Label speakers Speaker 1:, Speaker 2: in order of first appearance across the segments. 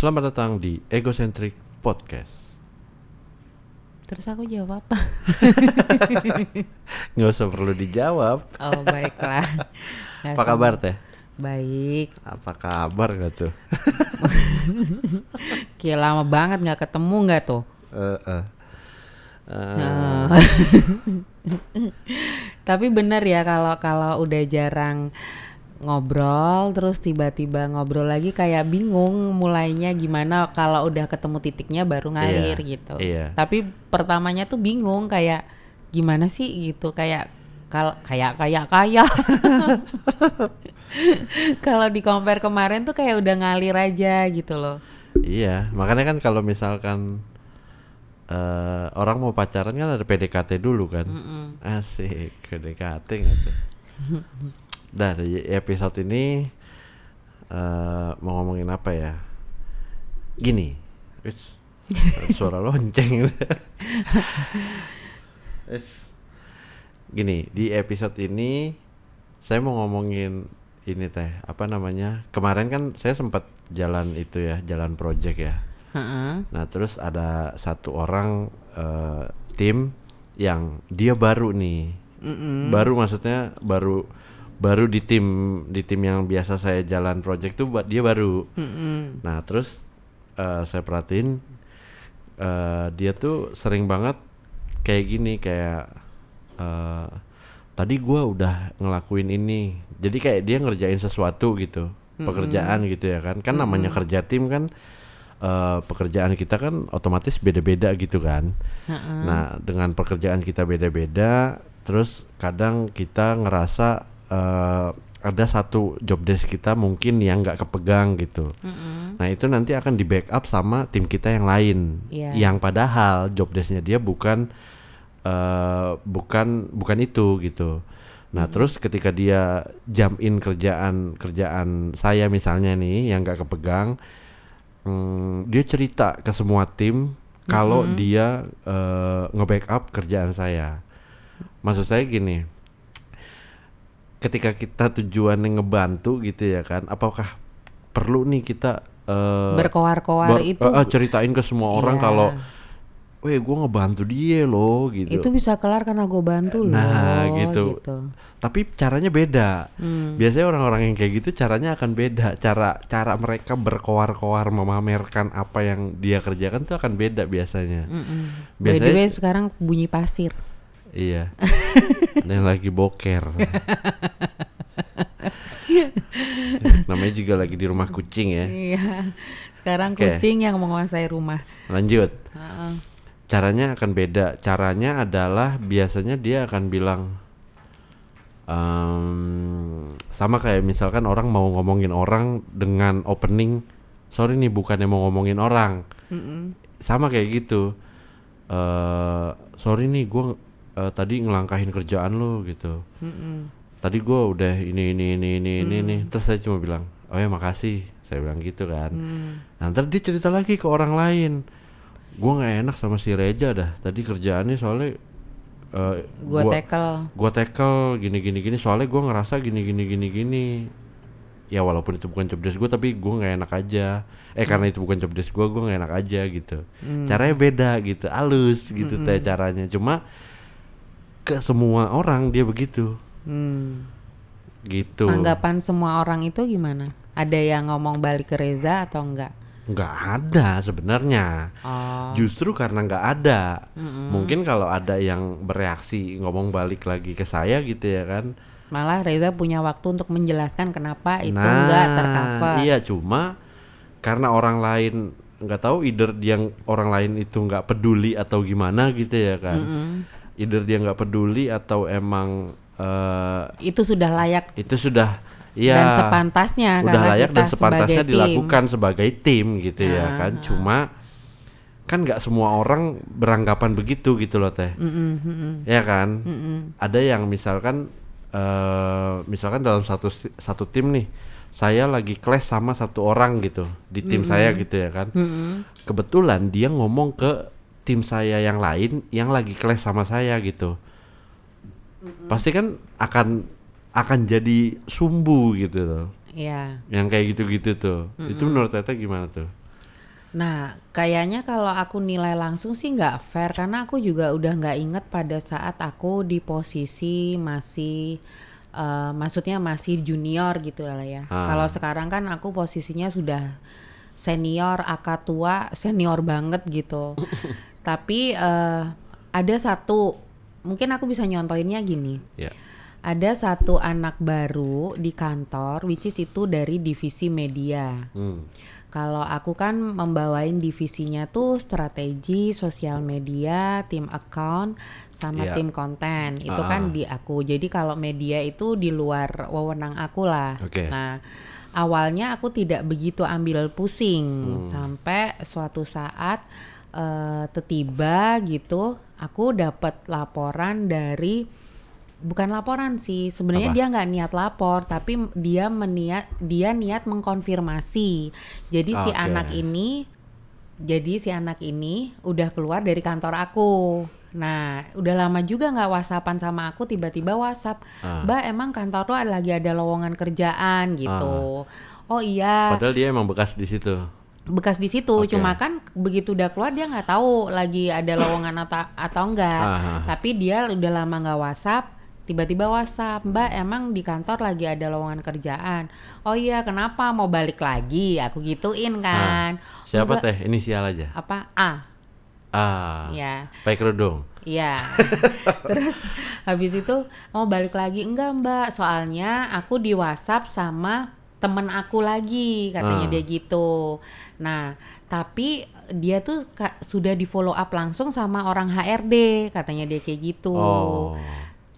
Speaker 1: Selamat datang di Egocentric Podcast.
Speaker 2: Terus aku jawab apa?
Speaker 1: Nggak usah perlu dijawab.
Speaker 2: Oh baiklah. Nggak
Speaker 1: Apa kabar teh?
Speaker 2: Baik.
Speaker 1: Apa kabar gak tuh?
Speaker 2: Kayak lama banget nggak ketemu nggak tuh?
Speaker 1: Eh. Eh,
Speaker 2: Nah. Tapi bener ya kalau kalau udah jarang ngobrol terus tiba-tiba ngobrol lagi kayak bingung mulainya gimana kalau udah ketemu titiknya baru ngalir
Speaker 1: Iya,
Speaker 2: gitu.
Speaker 1: iya.
Speaker 2: Tapi pertamanya tuh bingung kayak gimana sih gitu kayak kalau kayak kayak kayak kalau di compare kemarin tuh kayak udah ngalir aja gitu loh.
Speaker 1: Iya, makanya kan kalau misalkan eh, orang mau pacaran kan ada PDKT dulu kan.
Speaker 2: Mm-mm.
Speaker 1: Asik, PDKT gitu. Dah di episode ini eh, mau ngomongin apa ya? Gini, ada suara lonceng. Wits. Gini, di episode ini saya mau ngomongin ini teh, apa namanya? Kemarin kan saya sempat jalan itu ya, jalan project ya. Nah, terus ada satu orang eh, tim yang dia baru nih.
Speaker 2: Mm-mm.
Speaker 1: Baru maksudnya baru baru di tim di tim yang biasa saya jalan project tuh ba- dia baru.
Speaker 2: Mm-mm.
Speaker 1: Nah, terus eh, saya perhatiin eh, dia tuh sering banget kayak gini kayak eh, tadi gua udah ngelakuin ini. Jadi kayak dia ngerjain sesuatu gitu, pekerjaan gitu ya kan. Kan namanya kerja tim kan eh, pekerjaan kita kan otomatis beda-beda gitu kan.
Speaker 2: Heeh.
Speaker 1: Nah, dengan pekerjaan kita beda-beda, terus kadang kita ngerasa eh, ada satu job desk kita mungkin yang nggak kepegang gitu.
Speaker 2: Mm-mm.
Speaker 1: Nah, itu nanti akan di backup sama tim kita yang lain.
Speaker 2: Iya.
Speaker 1: Yang padahal job desknya dia bukan eh, bukan bukan itu gitu. Nah, terus ketika dia jump in kerjaan kerjaan saya misalnya nih yang nggak kepegang, mm, dia cerita ke semua tim kalau dia eh, nge-backup kerjaan saya. Maksud saya gini, ketika kita tujuannya ngebantu gitu ya kan, apakah perlu nih kita eh,
Speaker 2: Berkoar-koar
Speaker 1: ber-
Speaker 2: itu
Speaker 1: eh, ceritain ke semua orang
Speaker 2: Iya.
Speaker 1: kalau, weh gue ngebantu dia loh gitu.
Speaker 2: itu bisa kelar karena gue bantu loh.
Speaker 1: Nah, gitu. Tapi caranya beda.
Speaker 2: Hmm.
Speaker 1: Biasanya orang-orang yang kayak gitu caranya akan beda. Cara cara mereka berkoar-koar memamerkan apa yang dia kerjakan tuh akan beda biasanya.
Speaker 2: By the
Speaker 1: Biasanya
Speaker 2: way sekarang bunyi pasir.
Speaker 1: Iya. Ada yang lagi boker. Namanya juga lagi di rumah kucing ya.
Speaker 2: Iya. Sekarang
Speaker 1: Oke.
Speaker 2: kucing yang menguasai rumah.
Speaker 1: Lanjut. Caranya akan beda. Caranya adalah biasanya dia akan bilang em, sama kayak misalkan orang mau ngomongin orang dengan opening, sorry nih bukannya mau ngomongin orang,
Speaker 2: Mm-mm.
Speaker 1: sama kayak gitu. eh sorry nih gue tadi ngelangkahin kerjaan lo gitu.
Speaker 2: Mm-mm.
Speaker 1: Tadi gue udah ini ini ini ini ini nih. Terus saya cuma bilang, oh ya makasih. Saya bilang gitu kan.
Speaker 2: Mm.
Speaker 1: Ntar dia cerita lagi ke orang lain. Gua nggak enak sama si Reja dah. Tadi kerjaannya soalnya eh,
Speaker 2: Gua tackle.
Speaker 1: gua tackle gini gini gini soalnya gua ngerasa gini gini gini gini. Ya walaupun itu bukan job desk gua tapi gua nggak enak aja. Eh karena itu bukan job desk gua, gua nggak enak aja gitu.
Speaker 2: Hmm.
Speaker 1: Caranya beda gitu, halus gitu teh caranya. Cuma ke semua orang dia begitu.
Speaker 2: Hmm.
Speaker 1: Gitu.
Speaker 2: Anggapan semua orang itu gimana? Ada yang ngomong balik ke Reza atau enggak?
Speaker 1: Nggak ada sebenarnya.
Speaker 2: Oh.
Speaker 1: Justru karena nggak ada,
Speaker 2: Mm-mm.
Speaker 1: mungkin kalau ada yang bereaksi ngomong balik lagi ke saya gitu ya kan.
Speaker 2: Malah Reza punya waktu untuk menjelaskan kenapa itu
Speaker 1: nah,
Speaker 2: enggak tercover.
Speaker 1: iya cuma karena orang lain nggak tahu either dia orang lain itu nggak peduli atau gimana gitu ya kan.
Speaker 2: Mm-mm.
Speaker 1: Either dia nggak peduli atau emang eh,
Speaker 2: Itu sudah layak
Speaker 1: itu sudah ya
Speaker 2: dan sepantasnya
Speaker 1: udah layak dan sepantasnya
Speaker 2: sebagai tim.
Speaker 1: dilakukan sebagai tim gitu ya
Speaker 2: Ah,
Speaker 1: kan. Cuma kan nggak semua orang beranggapan begitu gitu loh teh.
Speaker 2: Mm-mm, mm-mm,
Speaker 1: ya kan
Speaker 2: mm-mm.
Speaker 1: ada yang misalkan eh misalkan dalam satu satu tim nih saya lagi clash sama satu orang gitu di tim saya gitu ya kan
Speaker 2: Mm-mm.
Speaker 1: kebetulan dia ngomong ke tim saya yang lain yang lagi clash sama saya gitu pasti kan akan akan jadi sumbu gitu loh
Speaker 2: Iya.
Speaker 1: yang kayak gitu-gitu tuh itu menurut Tete gimana tuh
Speaker 2: Nah, kayaknya kalau aku nilai langsung sih nggak fair karena aku juga udah nggak inget pada saat aku di posisi masih eh, maksudnya masih junior gitu lah ya.
Speaker 1: Ah.
Speaker 2: Kalau sekarang kan aku posisinya sudah senior, akad tua, senior banget gitu. Tapi eh, ada satu, mungkin aku bisa nyontohinnya gini.
Speaker 1: Ya.
Speaker 2: Ada satu anak baru di kantor, which is itu dari divisi media.
Speaker 1: Hmm.
Speaker 2: Kalau aku kan membawain divisinya tuh strategi, sosial media, tim account, sama
Speaker 1: Iya.
Speaker 2: tim konten. Itu
Speaker 1: Ah.
Speaker 2: kan di aku. Jadi kalau media itu di luar wewenang aku lah.
Speaker 1: Oke.
Speaker 2: Nah, awalnya aku tidak begitu ambil pusing
Speaker 1: Hmm.
Speaker 2: sampai suatu saat eh tiba gitu, aku dapat laporan dari bukan laporan sih sebenarnya dia nggak niat lapor tapi dia meniat dia niat mengkonfirmasi jadi si
Speaker 1: Oke.
Speaker 2: anak ini jadi si anak ini udah keluar dari kantor aku nah udah lama juga nggak whatsappan sama aku tiba-tiba whatsapp
Speaker 1: Ah.
Speaker 2: mbak emang kantor lo ada- lagi ada lowongan kerjaan gitu oh iya
Speaker 1: Padahal dia emang bekas di situ.
Speaker 2: Bekas di situ
Speaker 1: Oke.
Speaker 2: cuma kan begitu udah keluar dia nggak tahu lagi ada lowongan atau atau enggak
Speaker 1: Ah, ah, ah.
Speaker 2: tapi dia udah lama nggak WhatsApp tiba-tiba WhatsApp Mbak emang di kantor lagi ada lowongan kerjaan oh iya kenapa mau balik lagi aku gituin kan
Speaker 1: Ah. Siapa
Speaker 2: Enggak.
Speaker 1: teh? Inisial aja.
Speaker 2: apa A
Speaker 1: Ah.
Speaker 2: ya
Speaker 1: Pakai kerudung.
Speaker 2: Iya. Terus habis itu mau balik lagi enggak Mbak, soalnya aku di WhatsApp sama temen aku lagi katanya
Speaker 1: Ah.
Speaker 2: dia gitu. Nah, tapi dia tuh ka- sudah di follow up langsung sama orang HRD katanya dia kayak gitu.
Speaker 1: Oh.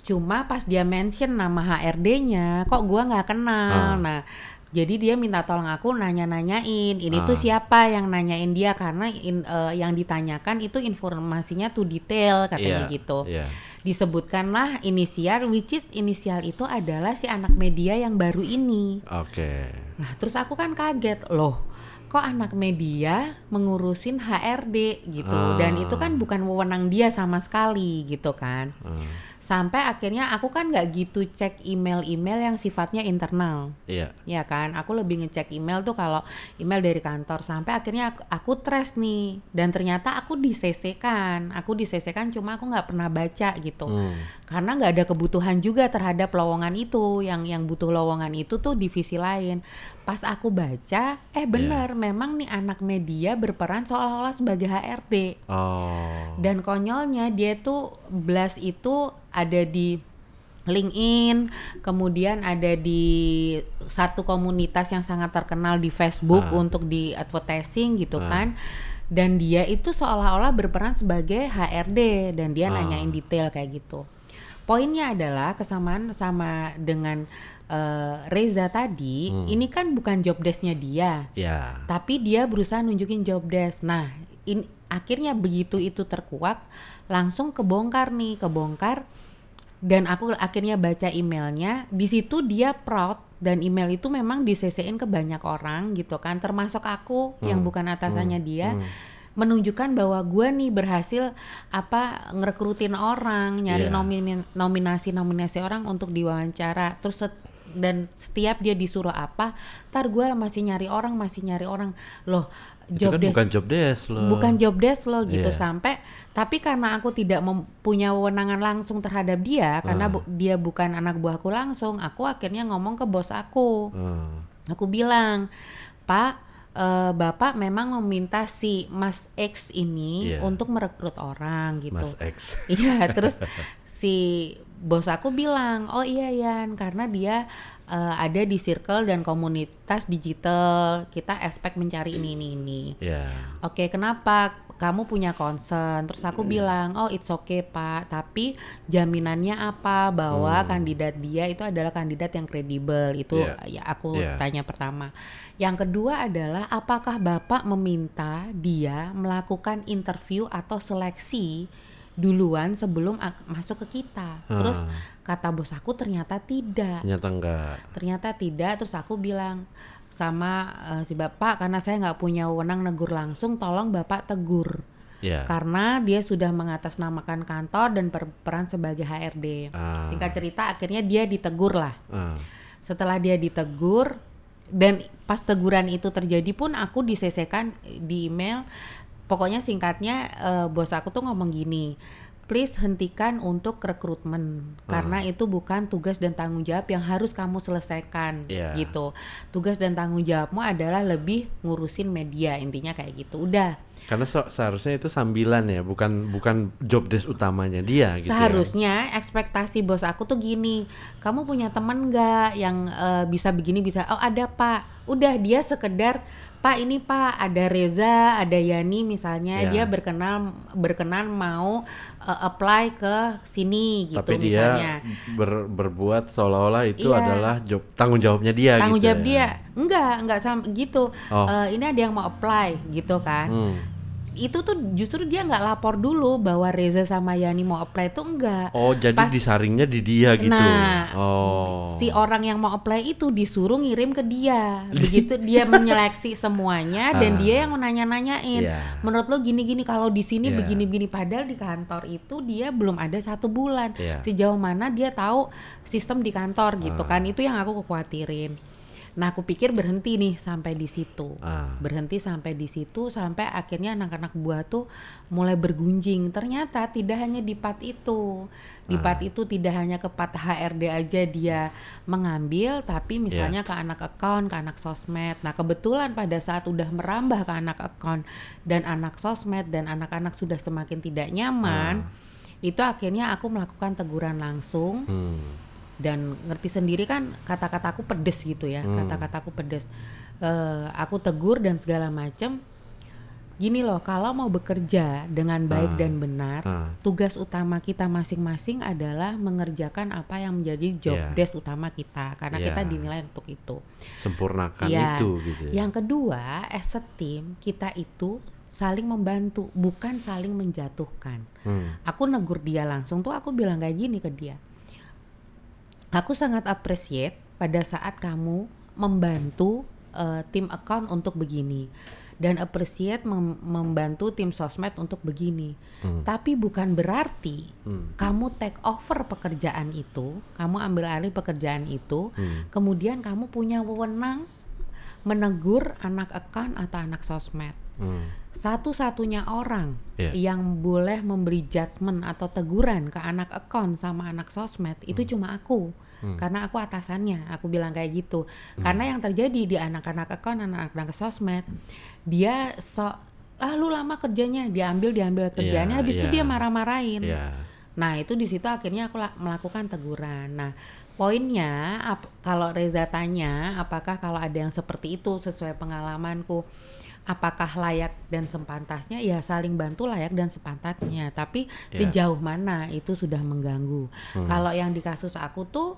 Speaker 2: Cuma pas dia mention nama HRD-nya, kok gua nggak kenal.
Speaker 1: Ah.
Speaker 2: Nah, jadi dia minta tolong aku nanya-nanyain, ini tuh
Speaker 1: Ah.
Speaker 2: siapa yang nanyain dia karena in- eh, yang ditanyakan itu informasinya tuh detail katanya
Speaker 1: Iya,
Speaker 2: gitu.
Speaker 1: Iya.
Speaker 2: Disebutkanlah inisial, which is inisial itu adalah si anak media yang baru ini.
Speaker 1: Oke.
Speaker 2: Nah, terus aku kan kaget, loh, kok anak media mengurusin HRD gitu, dan itu kan
Speaker 1: Ah.
Speaker 2: bukan wewenang dia sama sekali gitu kan
Speaker 1: Ah.
Speaker 2: Sampai akhirnya aku kan nggak gitu cek email-email yang sifatnya internal.
Speaker 1: Iya.
Speaker 2: ya kan? Aku lebih ngecek email tuh kalau email dari kantor. Sampai akhirnya aku, aku nih. Dan ternyata aku di CC kan. Aku di CC kan cuma aku nggak pernah baca gitu.
Speaker 1: Hmm.
Speaker 2: Karena nggak ada kebutuhan juga terhadap lowongan itu yang yang butuh lowongan itu tuh divisi lain pas aku baca eh bener memang nih anak media berperan seolah-olah sebagai HRD
Speaker 1: Oh.
Speaker 2: dan konyolnya dia tuh Blast itu ada di LinkedIn, kemudian ada di satu komunitas yang sangat terkenal di Facebook
Speaker 1: Ah.
Speaker 2: untuk di advertising gitu
Speaker 1: Ah.
Speaker 2: kan. Dan dia itu seolah-olah berperan sebagai HRD dan dia
Speaker 1: Ah.
Speaker 2: nanyain detail kayak gitu. Poinnya adalah kesamaan sama dengan eh, Reza tadi,
Speaker 1: Hmm.
Speaker 2: ini kan bukan job desk-nya dia
Speaker 1: Ya.
Speaker 2: tapi dia berusaha nunjukin job desk. Nah, in, akhirnya begitu itu terkuak, langsung kebongkar nih, kebongkar. Dan aku akhirnya baca emailnya, di situ dia proud dan email itu memang di CC-in ke banyak orang gitu kan, termasuk aku yang
Speaker 1: Hmm,
Speaker 2: bukan atasannya
Speaker 1: hmm,
Speaker 2: dia.
Speaker 1: hmm.
Speaker 2: Menunjukkan bahwa gua nih berhasil apa ngerekrutin orang nyari
Speaker 1: Iya.
Speaker 2: nomini- nominasi-nominasi orang untuk diwawancara terus set- dan setiap dia disuruh apa ntar gua masih nyari orang masih nyari orang loh
Speaker 1: Itu
Speaker 2: job
Speaker 1: kan
Speaker 2: desk
Speaker 1: bukan job desk loh.
Speaker 2: bukan job desk loh gitu
Speaker 1: Iya.
Speaker 2: sampai tapi karena aku tidak mempunyai wewenangan langsung terhadap dia karena
Speaker 1: Ah.
Speaker 2: bu- dia bukan anak buahku langsung aku akhirnya ngomong ke bos aku
Speaker 1: Hmm.
Speaker 2: Aku bilang, Pak, eh, Bapak memang meminta si Mas X ini
Speaker 1: Iya.
Speaker 2: untuk merekrut orang gitu.
Speaker 1: Mas X.
Speaker 2: Iya, terus si bos aku bilang, oh iya Yan, karena dia eh, ada di circle dan komunitas digital, kita expect mencari ini ini ini.
Speaker 1: Ya.
Speaker 2: Oke, kenapa kamu punya concern? Terus aku bilang, oh it's okay pak, tapi jaminannya apa bahwa
Speaker 1: Hmm.
Speaker 2: kandidat dia itu adalah kandidat yang kredibel? Itu
Speaker 1: Iya.
Speaker 2: ya aku
Speaker 1: Iya.
Speaker 2: tanya pertama. Yang kedua adalah apakah bapak meminta dia melakukan interview atau seleksi duluan sebelum masuk ke kita? Terus
Speaker 1: Hmm.
Speaker 2: kata bos aku ternyata tidak
Speaker 1: Ternyata enggak.
Speaker 2: ternyata tidak terus aku bilang sama eh, si bapak karena saya nggak punya wewenang negur langsung tolong bapak tegur
Speaker 1: Ya.
Speaker 2: karena dia sudah mengatasnamakan kantor dan berperan sebagai HRD
Speaker 1: Ah.
Speaker 2: singkat cerita akhirnya dia ditegur lah
Speaker 1: Ah.
Speaker 2: setelah dia ditegur dan pas teguran itu terjadi pun aku disesekan di email pokoknya singkatnya eh, bos aku tuh ngomong gini please hentikan untuk rekrutmen karena itu bukan tugas dan tanggung jawab yang harus kamu selesaikan
Speaker 1: Iya.
Speaker 2: gitu tugas dan tanggung jawabmu adalah lebih ngurusin media intinya kayak gitu udah
Speaker 1: Karena so- seharusnya itu sambilan ya, bukan bukan job desk utamanya dia gitu. ya.
Speaker 2: Seharusnya ekspektasi bos aku tuh gini, kamu punya temen nggak yang eh, bisa begini bisa? Oh ada pak, udah dia sekedar pak ini pak ada Reza, ada Yani misalnya
Speaker 1: Ya.
Speaker 2: dia berkenal berkenan mau eh, apply ke sini gitu
Speaker 1: Tapi
Speaker 2: misalnya.
Speaker 1: dia ber- berbuat seolah-olah itu
Speaker 2: Iya.
Speaker 1: adalah job tanggung jawabnya dia
Speaker 2: Tanggung
Speaker 1: gitu.
Speaker 2: jawab
Speaker 1: ya.
Speaker 2: dia, enggak enggak sama gitu.
Speaker 1: Oh.
Speaker 2: Eh, ini ada yang mau apply gitu kan.
Speaker 1: Hmm.
Speaker 2: Itu tuh justru dia nggak lapor dulu bahwa Reza sama Yani mau apply itu enggak.
Speaker 1: Oh, jadi
Speaker 2: Pas-
Speaker 1: disaringnya di dia gitu.
Speaker 2: Nah,
Speaker 1: oh.
Speaker 2: si orang yang mau apply itu disuruh ngirim ke dia. Begitu dia menyeleksi semuanya dan
Speaker 1: Ah.
Speaker 2: dia yang nanya-nanyain.
Speaker 1: Iya.
Speaker 2: Menurut lo gini-gini kalau di sini
Speaker 1: Iya.
Speaker 2: begini-begini padahal di kantor itu dia belum ada satu bulan.
Speaker 1: Iya.
Speaker 2: Sejauh mana dia tahu sistem di kantor gitu
Speaker 1: Ah.
Speaker 2: kan. Itu yang aku kekhawatirin. Nah, aku pikir berhenti nih sampai di situ.
Speaker 1: Ah.
Speaker 2: Berhenti sampai di situ sampai akhirnya anak-anak buah tuh mulai bergunjing. Ternyata tidak hanya di part itu. Di part
Speaker 1: Ah.
Speaker 2: itu tidak hanya ke part HRD aja dia mengambil tapi misalnya ke anak account, ke anak sosmed. Nah, kebetulan pada saat udah merambah ke anak account dan anak sosmed dan anak-anak sudah semakin tidak nyaman, itu akhirnya aku melakukan teguran langsung
Speaker 1: Hmm.
Speaker 2: Dan ngerti sendiri kan kata-kataku pedes gitu ya
Speaker 1: Hmm.
Speaker 2: kata-kataku pedes Eh, aku tegur dan segala macem gini loh kalau mau bekerja dengan baik
Speaker 1: Ah.
Speaker 2: dan benar
Speaker 1: Ah.
Speaker 2: tugas utama kita masing-masing adalah mengerjakan apa yang menjadi job
Speaker 1: Iya.
Speaker 2: desk utama kita karena
Speaker 1: Iya.
Speaker 2: kita dinilai untuk itu
Speaker 1: Sempurnakan
Speaker 2: Iya.
Speaker 1: itu gitu. ya.
Speaker 2: yang kedua as a team kita itu saling membantu bukan saling menjatuhkan
Speaker 1: Hmm.
Speaker 2: aku negur dia langsung tuh aku bilang kayak gini ke dia aku sangat appreciate pada saat kamu membantu eh, tim account untuk begini dan appreciate mem- membantu tim sosmed untuk begini
Speaker 1: Hmm.
Speaker 2: tapi bukan berarti
Speaker 1: Hmm.
Speaker 2: kamu take over pekerjaan itu kamu ambil alih pekerjaan itu
Speaker 1: Hmm.
Speaker 2: kemudian kamu punya wewenang menegur anak account atau anak sosmed
Speaker 1: Hmm.
Speaker 2: Satu-satunya orang
Speaker 1: Iya.
Speaker 2: yang boleh memberi judgement atau teguran ke anak account sama anak sosmed itu cuma aku
Speaker 1: Hmm.
Speaker 2: karena aku atasannya aku bilang kayak gitu karena yang terjadi di anak-anak account anak-anak sosmed dia sok ah lu lama kerjanya diambil diambil kerjaannya
Speaker 1: Iya,
Speaker 2: habis itu
Speaker 1: iya.
Speaker 2: dia marah-marahin
Speaker 1: Iya.
Speaker 2: Nah itu di situ akhirnya aku la- melakukan teguran. Nah poinnya kalau Reza tanya apakah kalau ada yang seperti itu sesuai pengalamanku apakah layak dan sepantasnya ya saling bantu layak dan sepantasnya tapi
Speaker 1: Ya.
Speaker 2: sejauh mana itu sudah mengganggu
Speaker 1: Hmm.
Speaker 2: kalau yang di kasus aku tuh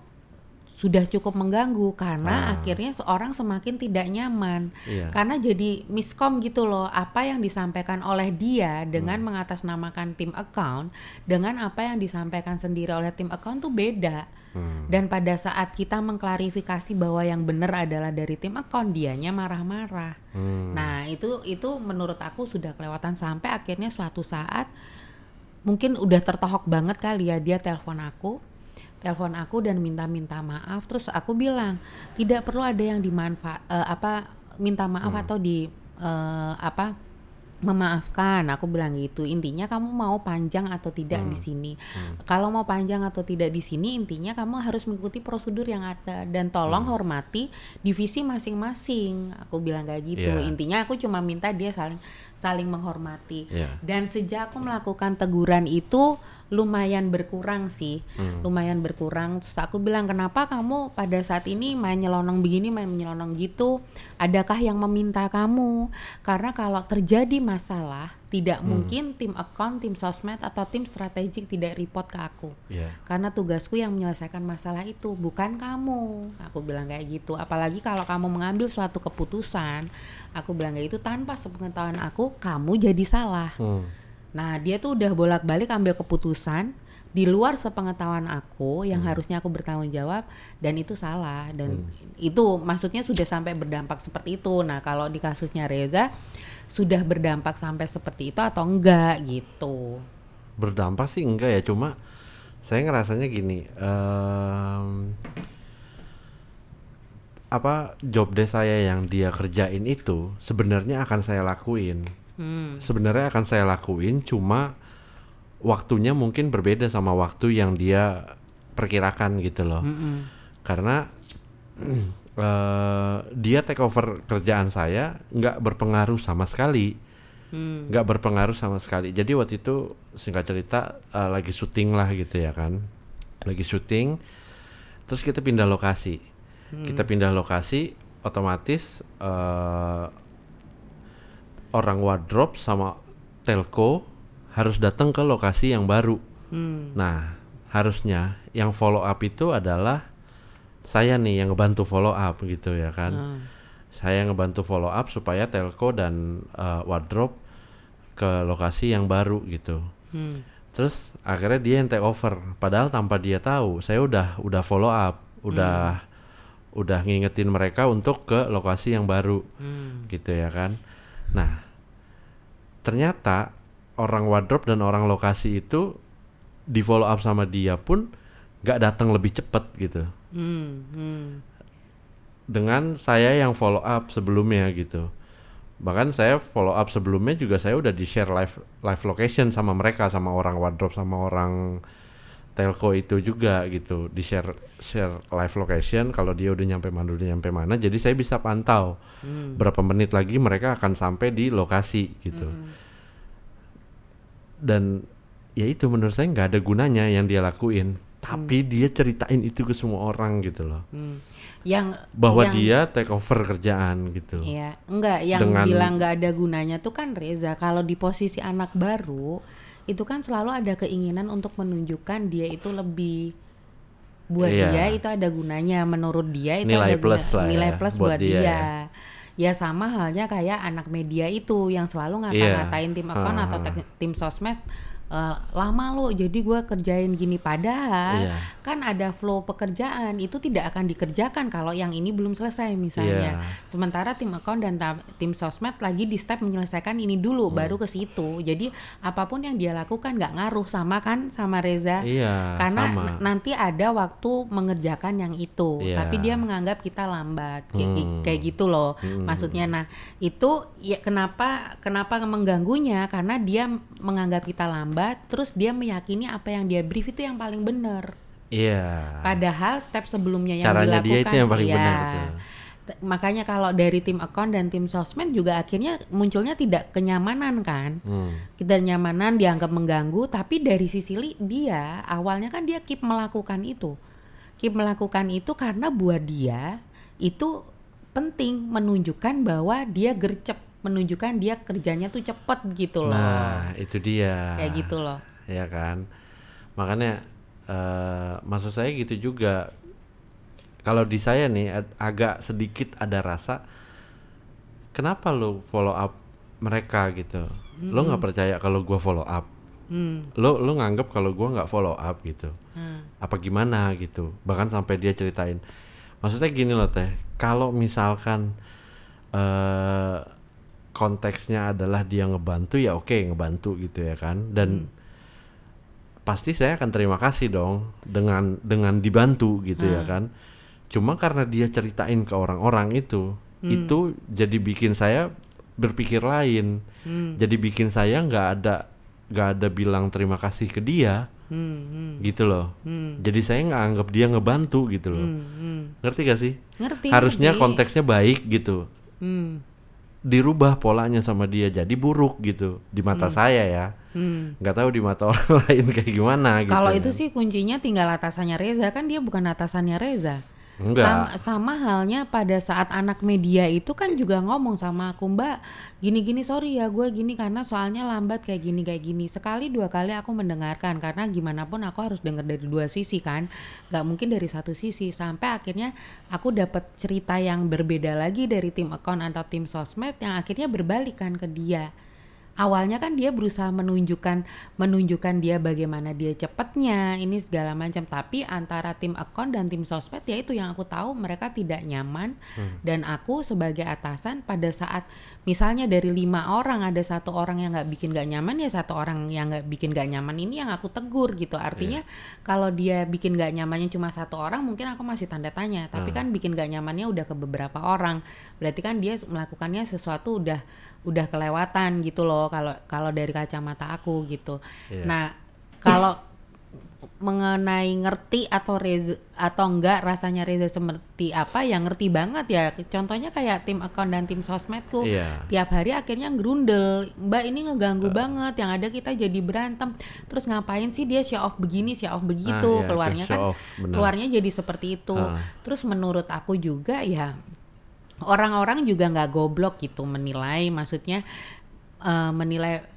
Speaker 2: sudah cukup mengganggu karena
Speaker 1: Ah.
Speaker 2: akhirnya seorang semakin tidak nyaman
Speaker 1: Iya.
Speaker 2: karena jadi miskom gitu loh apa yang disampaikan oleh dia dengan
Speaker 1: Hmm.
Speaker 2: mengatasnamakan tim account dengan apa yang disampaikan sendiri oleh tim account tuh beda
Speaker 1: Hmm.
Speaker 2: dan pada saat kita mengklarifikasi bahwa yang benar adalah dari tim account dianya marah-marah
Speaker 1: Hmm.
Speaker 2: nah itu itu menurut aku sudah kelewatan sampai akhirnya suatu saat mungkin udah tertohok banget kali ya dia telepon aku telepon aku dan minta-minta maaf terus aku bilang tidak perlu ada yang dimanfaat apa minta maaf
Speaker 1: Hmm.
Speaker 2: atau di eh, apa memaafkan aku bilang gitu intinya kamu mau panjang atau tidak
Speaker 1: Hmm.
Speaker 2: di sini
Speaker 1: Hmm.
Speaker 2: kalau mau panjang atau tidak di sini intinya kamu harus mengikuti prosedur yang ada dan tolong
Speaker 1: Hmm.
Speaker 2: hormati divisi masing-masing aku bilang kayak gitu
Speaker 1: Iya.
Speaker 2: intinya aku cuma minta dia saling saling menghormati
Speaker 1: Iya.
Speaker 2: dan sejak aku melakukan teguran itu lumayan berkurang sih
Speaker 1: Hmm.
Speaker 2: lumayan berkurang terus aku bilang kenapa kamu pada saat ini main nyelonong begini main nyelonong gitu adakah yang meminta kamu karena kalau terjadi masalah tidak
Speaker 1: Hmm.
Speaker 2: mungkin tim account tim sosmed atau tim strategik tidak report ke aku
Speaker 1: Iya.
Speaker 2: karena tugasku yang menyelesaikan masalah itu bukan kamu aku bilang kayak gitu apalagi kalau kamu mengambil suatu keputusan aku bilang kayak gitu tanpa sepengetahuan aku kamu jadi salah
Speaker 1: Hmm.
Speaker 2: Nah dia tuh udah bolak-balik ambil keputusan di luar sepengetahuan aku yang
Speaker 1: Hmm.
Speaker 2: harusnya aku bertanggung jawab dan itu salah dan
Speaker 1: Hmm.
Speaker 2: itu maksudnya sudah sampai berdampak seperti itu nah kalau di kasusnya Reza sudah berdampak sampai seperti itu atau enggak gitu
Speaker 1: berdampak sih enggak ya cuma saya ngerasanya gini em, apa job desk saya yang dia kerjain itu sebenarnya akan saya lakuin.
Speaker 2: Hmm.
Speaker 1: Sebenarnya akan saya lakuin cuma waktunya mungkin berbeda sama waktu yang dia perkirakan gitu loh.
Speaker 2: Mm-mm.
Speaker 1: Karena eh, dia take over kerjaan saya nggak berpengaruh sama sekali.
Speaker 2: Hmm.
Speaker 1: nggak berpengaruh sama sekali. Jadi waktu itu singkat cerita eh, lagi syuting lah gitu ya kan, lagi syuting, terus kita pindah lokasi, kita pindah lokasi, otomatis eh, orang wardrobe sama telco harus datang ke lokasi yang baru.
Speaker 2: Hmm.
Speaker 1: Nah harusnya yang follow up itu adalah saya nih yang ngebantu follow up gitu ya kan
Speaker 2: Hmm.
Speaker 1: saya ngebantu follow up supaya telco dan uh, wardrobe ke lokasi yang baru gitu.
Speaker 2: Hmm.
Speaker 1: Terus akhirnya dia yang take over, padahal tanpa dia tahu, saya udah udah follow up, udah udah ngingetin mereka untuk ke lokasi yang baru,
Speaker 2: Hmm.
Speaker 1: gitu ya kan. Nah, ternyata orang wardrobe dan orang lokasi itu di follow up sama dia pun nggak datang lebih cepet gitu
Speaker 2: Hmm. Hmm.
Speaker 1: dengan saya yang follow up sebelumnya gitu. Bahkan saya follow up sebelumnya juga saya udah di share live live location sama mereka sama orang wardrobe sama orang telco itu juga gitu di share share live location kalau dia udah nyampe mana udah nyampe mana jadi saya bisa pantau
Speaker 2: Hmm.
Speaker 1: berapa menit lagi mereka akan sampai di lokasi gitu
Speaker 2: Hmm.
Speaker 1: dan ya itu menurut saya nggak ada gunanya yang dia lakuin tapi dia ceritain itu ke semua orang gitu loh
Speaker 2: Hmm. Yang
Speaker 1: bahwa
Speaker 2: yang,
Speaker 1: dia take over kerjaan gitu
Speaker 2: Iya, enggak yang
Speaker 1: Dengan-
Speaker 2: bilang nggak ada gunanya tuh kan Reza. Kalau di posisi anak baru itu kan selalu ada keinginan untuk menunjukkan dia itu lebih buat
Speaker 1: Iya.
Speaker 2: dia itu ada gunanya menurut dia itu
Speaker 1: Nilai
Speaker 2: ada
Speaker 1: plus
Speaker 2: guna-
Speaker 1: lah ya,
Speaker 2: nilai plus
Speaker 1: buat
Speaker 2: buat,
Speaker 1: dia
Speaker 2: dia.
Speaker 1: ya.
Speaker 2: Ya sama halnya kayak anak media itu yang selalu ngata-ngatain tim account atau
Speaker 1: Ha-ha.
Speaker 2: tek- tim sosmed "Eh, lama lo jadi gua kerjain gini padahal
Speaker 1: Iya.
Speaker 2: kan ada flow pekerjaan itu tidak akan dikerjakan kalau yang ini belum selesai misalnya
Speaker 1: Iya.
Speaker 2: sementara tim account dan tim sosmed lagi di step menyelesaikan ini dulu
Speaker 1: Hmm.
Speaker 2: baru ke situ jadi apa pun yang dia lakukan nggak ngaruh sama kan sama Reza
Speaker 1: Iya,
Speaker 2: karena
Speaker 1: sama.
Speaker 2: nanti ada waktu mengerjakan yang itu
Speaker 1: Iya.
Speaker 2: tapi dia menganggap kita lambat kayak,
Speaker 1: Hmm.
Speaker 2: kayak gitu loh
Speaker 1: Hmm.
Speaker 2: maksudnya nah itu ya kenapa kenapa mengganggunya karena dia menganggap kita lambat terus dia meyakini apa yang dia brief itu yang paling benar
Speaker 1: Iya.
Speaker 2: Padahal step sebelumnya yang
Speaker 1: Caranya dia
Speaker 2: dilakukan
Speaker 1: itu yang paling
Speaker 2: iya.
Speaker 1: benar, betul.
Speaker 2: Makanya kalau dari tim account dan tim sosmed juga akhirnya munculnya tidak kenyamanan kan.
Speaker 1: Hmm.
Speaker 2: Kita nyamanan dianggap mengganggu, tapi dari sisi dia awalnya kan dia keep melakukan itu. Keep melakukan itu karena buat dia itu penting menunjukkan bahwa dia gercep, menunjukkan dia kerjanya tuh cepet gitu loh.
Speaker 1: Nah, itu dia.
Speaker 2: Kayak gitu loh.
Speaker 1: Ya kan. Makanya eh maksud saya gitu juga. Kalau di saya nih agak sedikit ada rasa kenapa lo follow up mereka gitu. Lo nggak percaya kalau gua follow up.
Speaker 2: Hmm.
Speaker 1: Lo lo nganggap kalau gua nggak follow up gitu.
Speaker 2: Hmm.
Speaker 1: apa gimana gitu bahkan sampai dia ceritain maksudnya gini loh teh kalau misalkan eh konteksnya adalah dia ngebantu ya oke ngebantu gitu ya kan dan pasti saya akan terima kasih dong dengan dengan dibantu gitu ya kan cuma karena dia ceritain ke orang-orang itu itu jadi bikin saya berpikir lain
Speaker 2: Hmm.
Speaker 1: jadi bikin saya nggak ada nggak ada bilang terima kasih ke dia
Speaker 2: Hmm. Hmm.
Speaker 1: gitu loh.
Speaker 2: Hmm.
Speaker 1: Jadi saya nggak anggap dia ngebantu gitu loh.
Speaker 2: Hmm. Hmm.
Speaker 1: Ngerti gak sih?
Speaker 2: Ngerti.
Speaker 1: Harusnya
Speaker 2: ngerti.
Speaker 1: konteksnya baik gitu.
Speaker 2: Hmm.
Speaker 1: Dirubah polanya sama dia jadi buruk gitu di mata saya ya.
Speaker 2: Hmm.
Speaker 1: Nggak tahu di mata orang lain kayak gimana gitu.
Speaker 2: Kalau itu
Speaker 1: kan.
Speaker 2: sih kuncinya tinggal atasannya Reza kan dia bukan atasannya Reza.
Speaker 1: Enggak.
Speaker 2: Sama, sama halnya pada saat anak media itu kan juga ngomong sama aku Mbak gini-gini sorry ya gue gini karena soalnya lambat kayak gini kayak gini. Sekali dua kali aku mendengarkan karena gimana pun aku harus dengar dari dua sisi kan. Nggak mungkin dari satu sisi. Sampai akhirnya aku dapat cerita yang berbeda lagi dari tim account atau tim sosmed yang akhirnya berbalik kan ke dia awalnya kan dia berusaha menunjukkan menunjukkan dia bagaimana dia cepatnya ini segala macam. Tapi antara tim account dan tim sosmed ya itu yang aku tahu mereka tidak nyaman.
Speaker 1: Hmm.
Speaker 2: dan aku sebagai atasan pada saat misalnya dari lima orang ada satu orang yang nggak bikin nggak nyaman ya satu orang yang nggak bikin nggak nyaman ini yang aku tegur gitu. Artinya kalau dia bikin nggak nyamannya cuma satu orang mungkin aku masih tanda tanya. Tapi
Speaker 1: Hmm.
Speaker 2: kan bikin nggak nyamannya udah ke beberapa orang. Berarti kan dia melakukannya sesuatu udah udah kelewatan gitu loh kalau kalau dari kacamata aku gitu.
Speaker 1: Iya.
Speaker 2: nah kalau mengenai ngerti atau Reza atau enggak rasanya Reza seperti apa ya ngerti banget ya. Contohnya kayak tim account dan tim sosmedku
Speaker 1: Iya.
Speaker 2: tiap hari akhirnya gerundel mbak ini ngeganggu banget yang ada kita jadi berantem. Terus ngapain sih dia show off begini show off begitu?
Speaker 1: Ah, iya,
Speaker 2: keluarnya kan
Speaker 1: off,
Speaker 2: keluarnya jadi seperti itu.
Speaker 1: Ah.
Speaker 2: terus menurut aku juga ya orang-orang juga nggak goblok gitu menilai maksudnya eh, menilai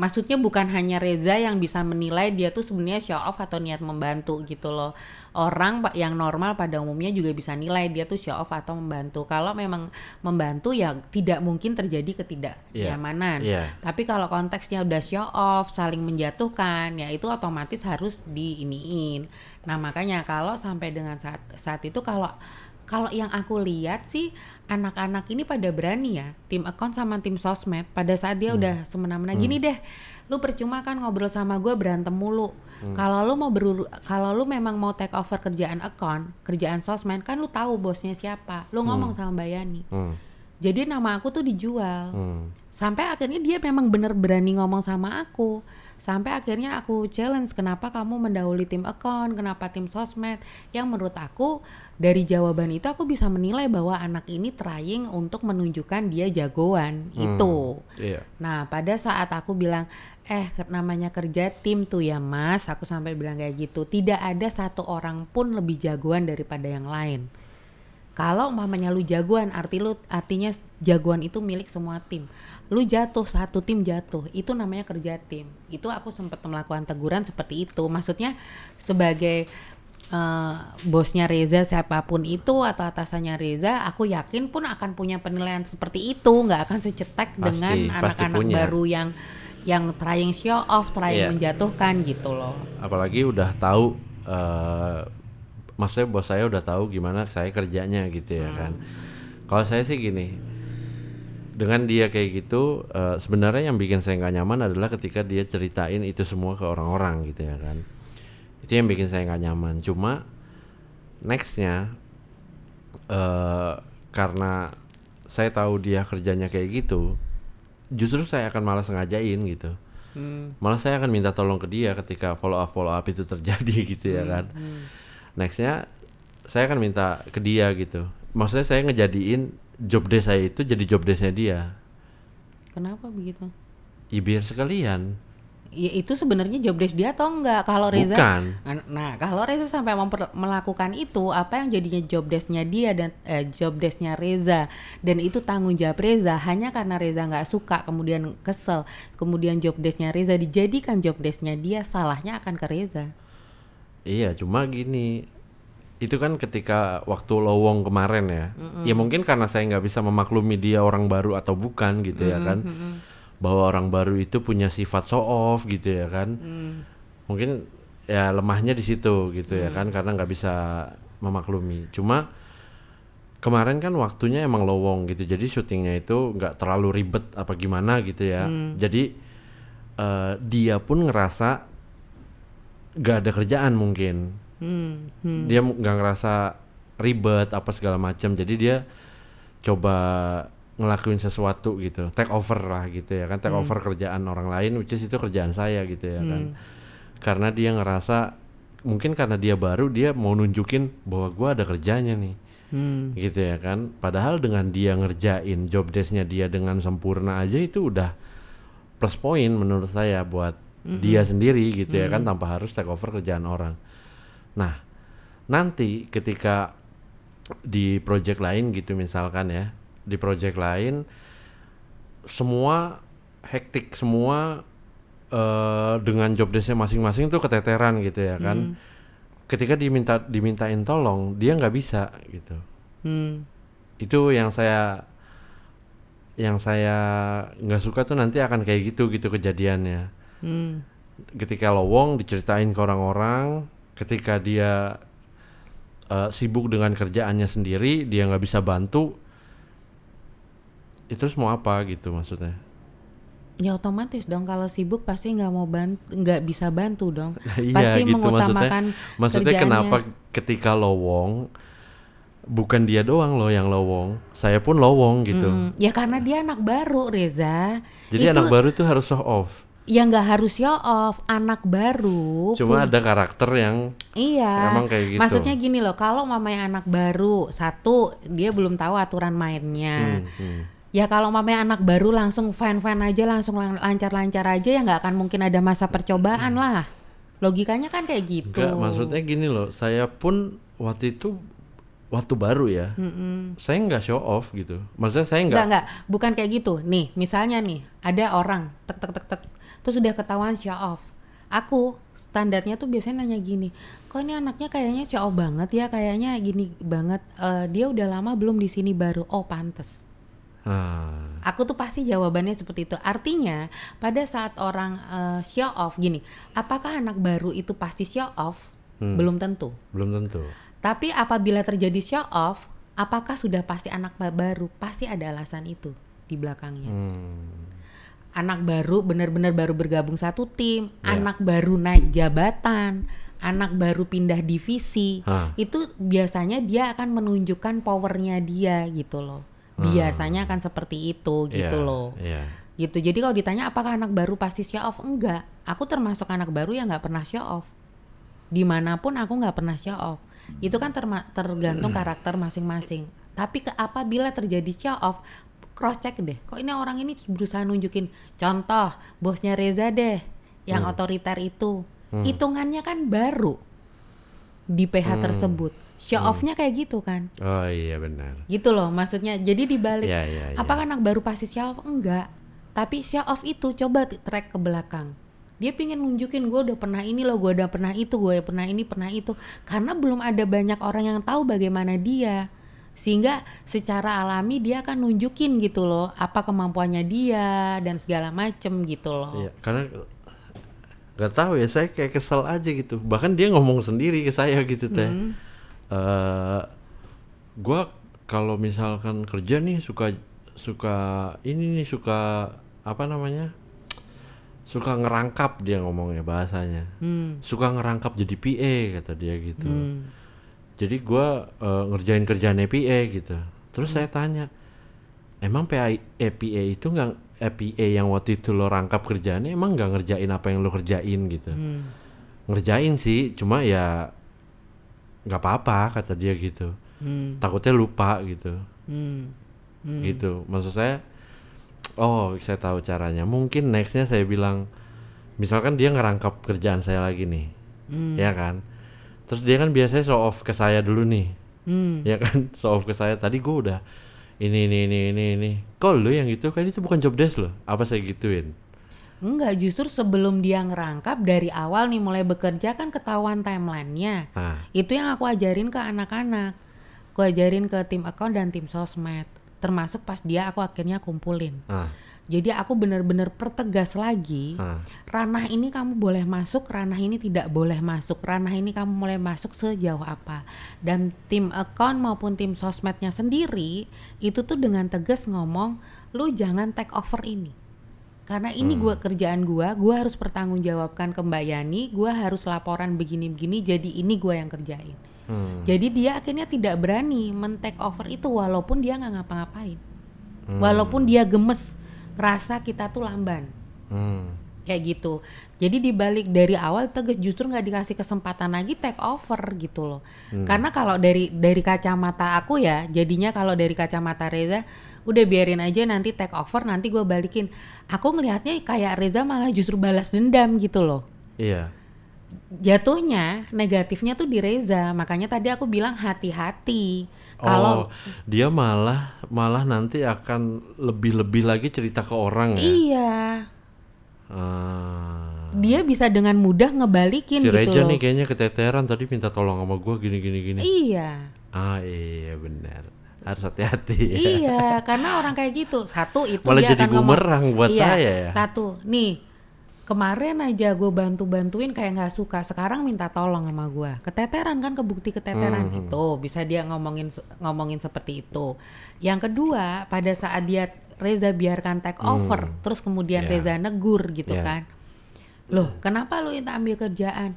Speaker 2: maksudnya bukan hanya Reza yang bisa menilai dia tuh sebenarnya show off atau niat membantu gitu loh. Orang yang normal pada umumnya juga bisa nilai dia tuh show off atau membantu. Kalau memang membantu ya tidak mungkin terjadi ketidaknyamanan.
Speaker 1: Iya.
Speaker 2: tapi kalau konteksnya udah show off saling menjatuhkan ya itu otomatis harus diiniin. Nah makanya kalau sampai dengan saat saat itu kalau kalau yang aku lihat sih anak-anak ini pada berani ya tim account sama tim sosmed. Pada saat dia udah semena-mena gini deh lu percuma kan ngobrol sama gue berantem mulu. Kalau lu mau beruru kalau lu memang mau take over kerjaan account kerjaan sosmed kan lu tahu bosnya siapa. Lu ngomong sama Mbak Yani.
Speaker 1: Hmm.
Speaker 2: jadi nama aku tuh dijual.
Speaker 1: Hmm.
Speaker 2: sampai akhirnya dia memang bener berani ngomong sama aku sampai akhirnya aku challenge kenapa kamu mendahului tim account kenapa tim sosmed yang menurut aku dari jawaban itu aku bisa menilai bahwa anak ini trying untuk menunjukkan dia jagoan itu
Speaker 1: Iya.
Speaker 2: Nah, pada saat aku bilang, eh namanya kerja tim tuh ya mas, aku sampai bilang kayak gitu. Tidak ada satu orang pun lebih jagoan daripada yang lain. Kalau umpamanya lu jagoan, arti lu artinya jagoan itu milik semua tim. Lu jatuh, satu tim jatuh, itu namanya kerja tim. Itu aku sempat melakukan teguran seperti itu. Maksudnya sebagai eh, bosnya Reza siapa pun itu atau atasannya Reza, aku yakin pun akan punya penilaian seperti itu, nggak akan secetek
Speaker 1: Pasti,
Speaker 2: dengan anak-anak baru yang yang trying show off, trying
Speaker 1: Iya.
Speaker 2: menjatuhkan gitu loh.
Speaker 1: apalagi udah tahu eh maksudnya bos saya udah tahu gimana saya kerjanya gitu ya kan kalau saya sih gini dengan dia kayak gitu eh, sebenarnya yang bikin saya nggak nyaman adalah ketika dia ceritain itu semua ke orang-orang gitu ya kan. Itu yang bikin saya nggak nyaman. Cuma nextnya eh karena saya tahu dia kerjanya kayak gitu justru saya akan malas ngajain gitu.
Speaker 2: Hmm.
Speaker 1: malah saya akan minta tolong ke dia ketika follow up follow up itu terjadi gitu ya kan. nextnya saya akan minta ke dia gitu. Maksudnya saya ngejadiin job desk saya itu jadi job desknya dia
Speaker 2: Kenapa begitu?
Speaker 1: ya biar sekalian
Speaker 2: Ya itu sebenarnya job desk dia atau enggak? Kalau Reza
Speaker 1: bukan
Speaker 2: Nah, Nah, kalau Reza sampai memper- melakukan itu, apa yang jadinya job desk-nya dia dan eh, job desk-nya Reza dan itu tanggung jawab Reza hanya karena Reza nggak suka, kemudian kesel, kemudian job desk-nya Reza dijadikan job desk-nya dia, salahnya akan ke Reza.
Speaker 1: iya cuma gini itu kan ketika waktu lowong kemarin ya. Ya mungkin karena saya nggak bisa memaklumi dia orang baru atau bukan gitu ya kan. bahwa orang baru itu punya sifat show off gitu ya kan. Mungkin ya lemahnya di situ gitu ya kan karena nggak bisa memaklumi. Cuma kemarin kan waktunya emang lowong gitu jadi syutingnya itu nggak terlalu ribet apa gimana gitu ya. Jadi eh, dia pun ngerasa nggak ada kerjaan mungkin
Speaker 2: Hmm, hmm.
Speaker 1: dia nggak ngerasa ribet apa segala macam jadi dia coba ngelakuin sesuatu gitu. Take over lah gitu ya kan. Take over kerjaan orang lain which is itu kerjaan saya gitu ya kan. Karena dia ngerasa mungkin karena dia baru dia mau nunjukin bahwa gua ada kerjanya nih.
Speaker 2: Hmm.
Speaker 1: gitu ya kan. Padahal dengan dia ngerjain job desknya dia dengan sempurna aja itu udah plus point menurut saya buat dia sendiri gitu ya kan tanpa harus take over kerjaan orang nah nanti ketika di project lain gitu misalkan ya di project lain semua hektik semua eh, dengan job desknya masing-masing tuh keteteran gitu ya kan ketika diminta dimintain tolong dia nggak bisa gitu
Speaker 2: Hmm.
Speaker 1: itu yang saya yang saya nggak suka tuh nanti akan kayak gitu gitu kejadiannya.
Speaker 2: Hmm.
Speaker 1: Ketika lowong diceritain ke orang-orang, ketika dia eh, sibuk dengan kerjaannya sendiri, dia nggak bisa bantu, itu mau apa gitu maksudnya?
Speaker 2: Ya otomatis dong kalau sibuk pasti nggak mau bantu, nggak bisa bantu dong.
Speaker 1: iya
Speaker 2: pasti
Speaker 1: gitu
Speaker 2: mengutamakan
Speaker 1: maksudnya. Maksudnya
Speaker 2: kerjaannya.
Speaker 1: kenapa ketika lowong bukan dia doang loh yang lowong, saya pun lowong gitu.
Speaker 2: Mm, ya karena dia anak baru Reza.
Speaker 1: Jadi
Speaker 2: Itu
Speaker 1: anak baru tuh harus show off.
Speaker 2: Ya nggak harus show off anak baru.
Speaker 1: Cuma
Speaker 2: pun-
Speaker 1: ada karakter yang
Speaker 2: Iya.
Speaker 1: Emang kayak gitu.
Speaker 2: Maksudnya gini loh, kalau mamanya anak baru, satu dia belum tahu aturan mainnya.
Speaker 1: hmm, hmm.
Speaker 2: Ya kalau mamanya anak baru langsung fan-fan aja, langsung lang- lancar-lancar aja ya nggak akan mungkin ada masa percobaan lah. Logikanya kan kayak gitu.
Speaker 1: Enggak, maksudnya gini loh, saya pun waktu itu waktu baru ya,
Speaker 2: Mm-mm.
Speaker 1: saya nggak show off gitu. Maksudnya saya
Speaker 2: Enggak,
Speaker 1: nggak
Speaker 2: enggak, bukan kayak gitu. Nih, misalnya nih, ada orang tek tek tek tek terus sudah ketahuan show off. Aku standarnya tuh biasanya nanya gini, kok ini anaknya kayaknya show off banget ya, kayaknya gini banget. Eh, dia udah lama belum di sini baru. Oh, pantes.
Speaker 1: Ah,
Speaker 2: Aku tuh pasti jawabannya seperti itu. Artinya, pada saat orang eh, show off gini, apakah anak baru itu pasti show off?
Speaker 1: Hmm.
Speaker 2: Belum tentu.
Speaker 1: belum tentu.
Speaker 2: Tapi apabila terjadi show off, apakah sudah pasti anak ba- baru? Pasti ada alasan itu di belakangnya.
Speaker 1: Hmm.
Speaker 2: Anak baru benar-benar baru bergabung satu tim,
Speaker 1: Ya.
Speaker 2: anak baru naik jabatan, anak baru pindah divisi.
Speaker 1: Hah.
Speaker 2: Itu biasanya dia akan menunjukkan powernya dia gitu loh. Biasanya akan seperti itu gitu
Speaker 1: Iya,
Speaker 2: loh
Speaker 1: Iya.
Speaker 2: gitu jadi kalau ditanya apakah anak baru pasti show off enggak aku termasuk anak baru yang nggak pernah show off di mana pun aku nggak pernah show off itu kan tergantung karakter masing-masing tapi ke apabila terjadi show off cross check deh kok ini orang ini berusaha nunjukin contoh bosnya Reza deh yang otoriter itu hitungannya kan baru di PH tersebut show offnya kayak gitu kan
Speaker 1: Oh iya benar.
Speaker 2: gitu loh maksudnya jadi dibalik
Speaker 1: Iya iya. iya.
Speaker 2: Apakah anak baru pasti show off? Enggak. Tapi show off itu coba track ke belakang. Dia pingin nunjukin gue udah pernah ini loh, gue udah pernah itu, gue pernah ini, pernah itu. Karena belum ada banyak orang yang tahu bagaimana dia. Sehingga secara alami dia akan nunjukin gitu loh, apa kemampuannya dia dan segala macem gitu loh.
Speaker 1: Iya, karena nggak tahu ya saya kayak kesel aja gitu. Bahkan dia ngomong sendiri ke saya gitu teh.
Speaker 2: Hmm.
Speaker 1: Eh, gua kalau misalkan kerja nih suka suka ini nih suka apa namanya? Suka ngerangkap dia ngomongnya bahasanya.
Speaker 2: Hmm.
Speaker 1: Suka ngerangkap jadi PA kata dia gitu.
Speaker 2: Hmm.
Speaker 1: Jadi gua eh, ngerjain kerjaan PA gitu. Terus saya tanya, emang PA, eh, PA itu nggak eh, PA yang waktu itu lo rangkap kerjaannya emang nggak ngerjain apa yang lo kerjain gitu?
Speaker 2: Hmm.
Speaker 1: Ngerjain sih, cuma ya nggak apa-apa kata dia gitu.
Speaker 2: Hmm.
Speaker 1: Takutnya lupa gitu,
Speaker 2: Hmm. Hmm.
Speaker 1: gitu. Maksud saya, oh saya tahu caranya. Mungkin nextnya saya bilang, misalkan dia ngerangkap kerjaan saya lagi nih,
Speaker 2: Hmm.
Speaker 1: ya kan? Terus dia kan biasanya show off ke saya dulu nih.
Speaker 2: Hmm.
Speaker 1: ya kan show off ke saya tadi gue udah ini ini ini ini ini kok lu yang gitu kan itu bukan job desk loh apa saya gituin
Speaker 2: Enggak, justru sebelum dia ngerangkap dari awal nih mulai bekerja kan ketahuan timelinenya.
Speaker 1: nah
Speaker 2: Itu yang aku ajarin ke anak-anak. Aku ajarin ke tim account dan tim sosmed. Termasuk pas dia aku akhirnya kumpulin.
Speaker 1: nah
Speaker 2: Jadi aku bener-bener pertegas lagi.
Speaker 1: nah
Speaker 2: Ranah ini kamu boleh masuk, ranah ini tidak boleh masuk. Ranah ini kamu mulai masuk sejauh apa. Dan tim account maupun tim sosmednya sendiri itu tuh dengan tegas ngomong, lu jangan take over ini. Karena ini gua kerjaan gua, gua harus pertanggungjawabkan ke Mbak Yani, gua harus laporan begini-begini, jadi ini gua yang kerjain.
Speaker 1: hmm,
Speaker 2: Jadi dia akhirnya tidak berani men-take over itu walaupun dia nggak ngapa-ngapain.
Speaker 1: Hmm.
Speaker 2: Walaupun dia gemes, rasa kita tuh lamban
Speaker 1: hmm,
Speaker 2: kayak gitu. Jadi dibalik dari awal tegas justru nggak dikasih kesempatan lagi take over gitu loh. Karena kalau dari dari kacamata aku ya, jadinya kalau dari kacamata Reza udah biarin aja nanti take over nanti gue balikin. Aku ngelihatnya kayak Reza malah justru balas dendam gitu loh.
Speaker 1: iya
Speaker 2: Jatuhnya negatifnya tuh di Reza. Makanya tadi aku bilang hati-hati.
Speaker 1: Oh
Speaker 2: Kalau
Speaker 1: dia malah malah nanti akan lebih lebih lagi cerita ke orang ya
Speaker 2: iya,
Speaker 1: Ah.
Speaker 2: dia bisa dengan mudah ngebalikin
Speaker 1: si
Speaker 2: gitu
Speaker 1: Reja nih kayaknya keteteran tadi minta tolong sama gua gini gini gini
Speaker 2: Iya.
Speaker 1: ah iya benar harus hati-hati ya.
Speaker 2: Iya, karena orang kayak gitu. Satu itu
Speaker 1: Malah
Speaker 2: dia
Speaker 1: jadi
Speaker 2: akan ngomong,
Speaker 1: bumerang buat
Speaker 2: iya,
Speaker 1: saya ya.
Speaker 2: Satu, nih kemarin aja gue bantu-bantuin kayak nggak suka, sekarang minta tolong sama gue. Keteteran kan kebukti keteteran
Speaker 1: Hmm.
Speaker 2: itu bisa dia ngomongin ngomongin seperti itu. Yang kedua, pada saat dia Reza biarkan take over, terus kemudian
Speaker 1: Hmm. Iya.
Speaker 2: Reza negur gitu
Speaker 1: Iya.
Speaker 2: kan. Loh, kenapa lu minta ambil kerjaan?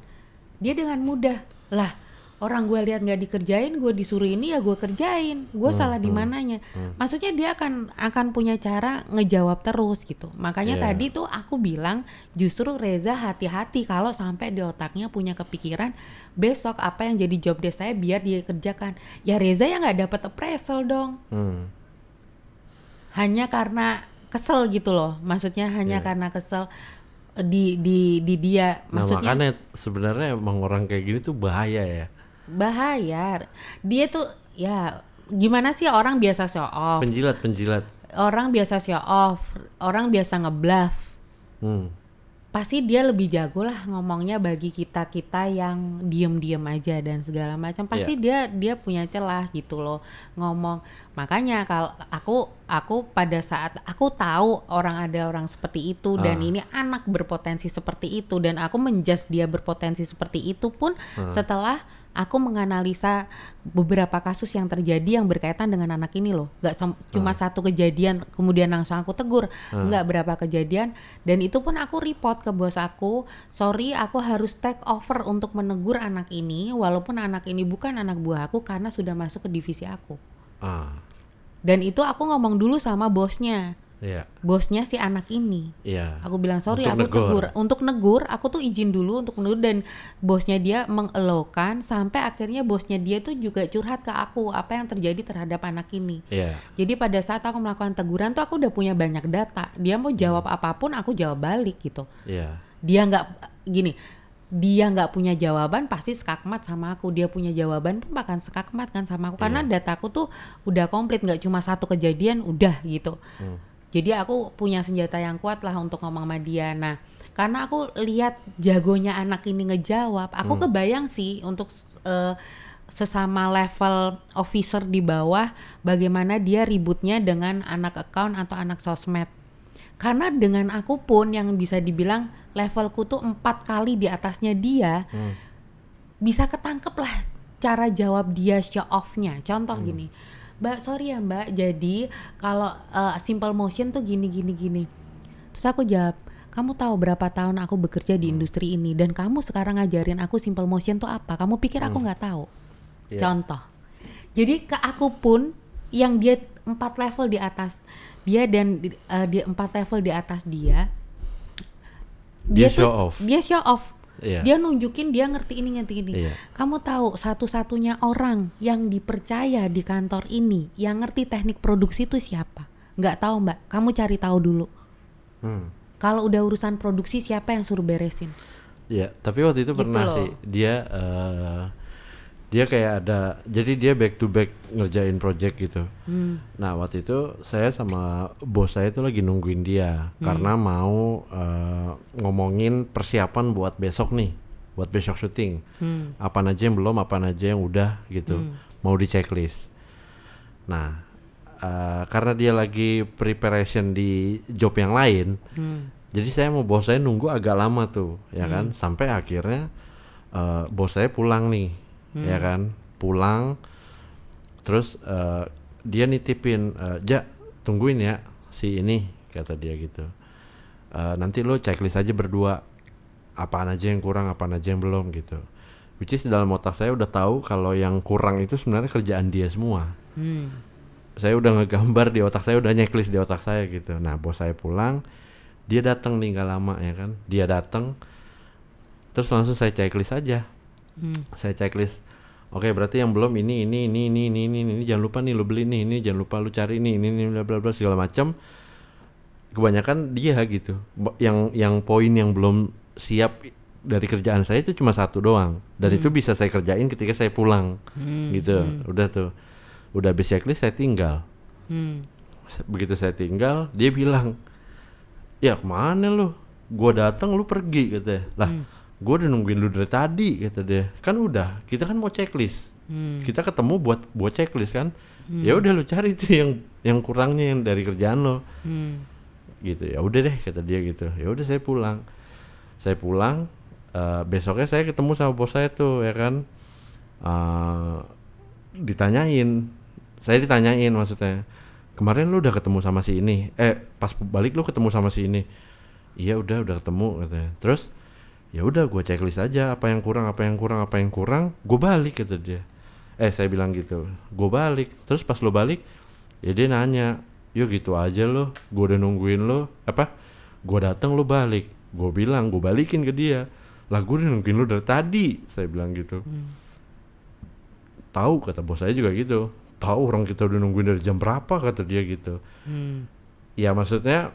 Speaker 2: Dia dengan mudah lah orang gue lihat nggak dikerjain, gue disuruh ini ya gue kerjain. Gue
Speaker 1: Hmm,
Speaker 2: salah di mananya? Maksudnya dia akan akan punya cara ngejawab terus gitu. Makanya
Speaker 1: Iya.
Speaker 2: tadi tuh aku bilang justru Reza hati-hati kalau sampai di otaknya punya kepikiran besok apa yang jadi job desk saya biar dia kerjakan. Ya Reza yang nggak dapat appraisal dong
Speaker 1: Hmm.
Speaker 2: hanya karena kesel gitu loh maksudnya hanya
Speaker 1: Iya.
Speaker 2: karena kesel eh, di di di dia
Speaker 1: Nah
Speaker 2: maksudnya
Speaker 1: makanya sebenarnya emang orang kayak gini tuh bahaya ya.
Speaker 2: Bahaya dia tuh ya gimana sih orang biasa show off
Speaker 1: Penjilat penjilat.
Speaker 2: orang biasa show off orang biasa ngebluff.
Speaker 1: Hmm.
Speaker 2: pasti dia lebih jago lah ngomongnya bagi kita kita yang diem-diem aja dan segala macam. Pasti dia dia punya celah gitu loh ngomong. Makanya kalau aku aku pada saat aku tahu orang ada orang seperti itu dan
Speaker 1: Ah.
Speaker 2: ini anak berpotensi seperti itu dan aku menjudge dia berpotensi seperti itu pun setelah aku menganalisa beberapa kasus yang terjadi yang berkaitan dengan anak ini loh. Nggak cuma satu kejadian kemudian langsung aku tegur. Nggak berapa kejadian. Dan itu pun aku report ke bos aku sorry aku harus take over untuk menegur anak ini walaupun anak ini bukan anak buah aku karena sudah masuk ke divisi aku.
Speaker 1: Ah.
Speaker 2: dan itu aku ngomong dulu sama bosnya
Speaker 1: Iya.
Speaker 2: bosnya si anak ini
Speaker 1: Iya.
Speaker 2: Aku bilang sorry,
Speaker 1: Untuk
Speaker 2: aku
Speaker 1: negur.
Speaker 2: tegur. Untuk negur, aku tuh izin dulu untuk negur dan bosnya dia mengelokan sampai akhirnya bosnya dia tuh juga curhat ke aku apa yang terjadi terhadap anak ini.
Speaker 1: Iya.
Speaker 2: Jadi pada saat aku melakukan teguran tuh aku udah punya banyak data. Dia mau jawab apa pun aku jawab balik gitu.
Speaker 1: Iya.
Speaker 2: Dia nggak gini, dia nggak punya jawaban pasti skakmat sama aku. Dia punya jawaban pun bahkan skakmat kan sama aku karena dataku tuh udah komplit nggak cuma satu kejadian udah gitu. Jadi aku punya senjata yang kuat lah untuk ngomong sama dia. Nah, karena aku lihat jagonya anak ini ngejawab, aku kebayang sih untuk eh, sesama level officer di bawah bagaimana dia ributnya dengan anak account atau anak sosmed. Karena dengan aku pun yang bisa dibilang levelku tuh empat kali di atasnya dia,
Speaker 1: Hmm.
Speaker 2: bisa ketangkep lah cara jawab dia show off-nya. Contoh gini, Mbak sorry ya Mbak, jadi kalau uh, simple motion tuh gini gini gini. Terus aku jawab, kamu tahu berapa tahun aku bekerja di industri ini dan kamu sekarang ngajarin aku simple motion tuh apa? Kamu pikir aku nggak tahu?
Speaker 1: Iya.
Speaker 2: Contoh. Jadi ke aku pun yang dia empat level di atas dia dan uh, dia empat level di atas dia,
Speaker 1: Dia
Speaker 2: tuh-
Speaker 1: show off.
Speaker 2: Dia show off.
Speaker 1: Iya.
Speaker 2: Dia nunjukin dia ngerti ini ngerti ini.
Speaker 1: Iya.
Speaker 2: Kamu tahu satu-satunya orang yang dipercaya di kantor ini yang ngerti teknik produksi itu siapa? Nggak tahu mbak. Kamu cari tahu dulu.
Speaker 1: Hmm.
Speaker 2: Kalau udah urusan produksi siapa yang suruh beresin?
Speaker 1: Iya, tapi waktu itu
Speaker 2: Gitu
Speaker 1: pernah
Speaker 2: loh.
Speaker 1: sih dia eh, dia kayak ada jadi dia back to back ngerjain project gitu.
Speaker 2: Hmm.
Speaker 1: Nah waktu itu saya sama bos saya itu lagi nungguin dia karena mau eh, ngomongin persiapan buat besok nih, buat besok syuting.
Speaker 2: Hmm.
Speaker 1: Apa aja yang belum, apa aja yang udah gitu, mau di checklist. Nah eh, karena dia lagi preparation di job yang lain,
Speaker 2: Hmm.
Speaker 1: jadi saya mau bos saya nunggu agak lama tuh, ya kan, sampai akhirnya eh, bos saya pulang nih, ya kan, pulang, terus eh, dia nitipin, eh, ja tungguin ya si ini, kata dia gitu, Eh, nanti lo checklist aja berdua, apaan aja yang kurang, apaan aja yang belum gitu, which is dalam otak saya udah tahu kalau yang kurang itu sebenarnya kerjaan dia semua.
Speaker 2: Hmm.
Speaker 1: saya udah ngegambar di otak saya udah checklist di otak saya gitu. Nah bos saya pulang dia datang nih nggak lama ya kan? Dia datang terus langsung saya checklist aja
Speaker 2: Hmm.
Speaker 1: saya checklist. Oke berarti yang belum ini ini ini ini ini ini, ini jangan lupa nih lu beli nih ini. Jangan lupa lu cari ini ini ini bla bla bla segala macam kebanyakan dia gitu. Yang yang poin yang belum siap dari kerjaan saya itu cuma satu doang. Dan itu bisa saya kerjain ketika saya pulang.
Speaker 2: Hmm.
Speaker 1: gitu. udah tuh. Udah habis checklist saya tinggal.
Speaker 2: Hmm.
Speaker 1: Begitu saya tinggal dia bilang ya ke mana lu? Gua datang lu pergi katanya. Lah gua udah nungguin lu dari tadi kata dia kan udah kita kan mau checklist
Speaker 2: Hmm.
Speaker 1: Kita ketemu buat buat checklist kan. Ya udah lu cari tuh yang yang kurangnya yang dari kerjaan lo
Speaker 2: Hmm.
Speaker 1: gitu. Ya udah deh kata dia gitu. Ya udah saya pulang. Saya pulang eh, besoknya saya ketemu sama bos saya tuh ya kan. Eh, ditanyain. Saya ditanyain maksudnya. Kemarin lu udah ketemu sama si ini. Eh pas balik lu ketemu sama si ini. Iya udah udah ketemu katanya. Terus ya udah gue checklist aja apa yang kurang apa yang kurang apa yang kurang gue balik kata dia. Eh saya bilang gitu gue balik. Terus pas lo balik ya dia nanya yuk gitu aja lo gue udah nungguin lo apa gue dateng lo balik. Gue bilang gue balikin ke dia. Lah gue udah nungguin lo dari tadi saya bilang gitu. Tahu kata bos saya juga gitu. Tahu orang kita udah nungguin dari jam berapa kata dia gitu.
Speaker 2: Hmm.
Speaker 1: ya maksudnya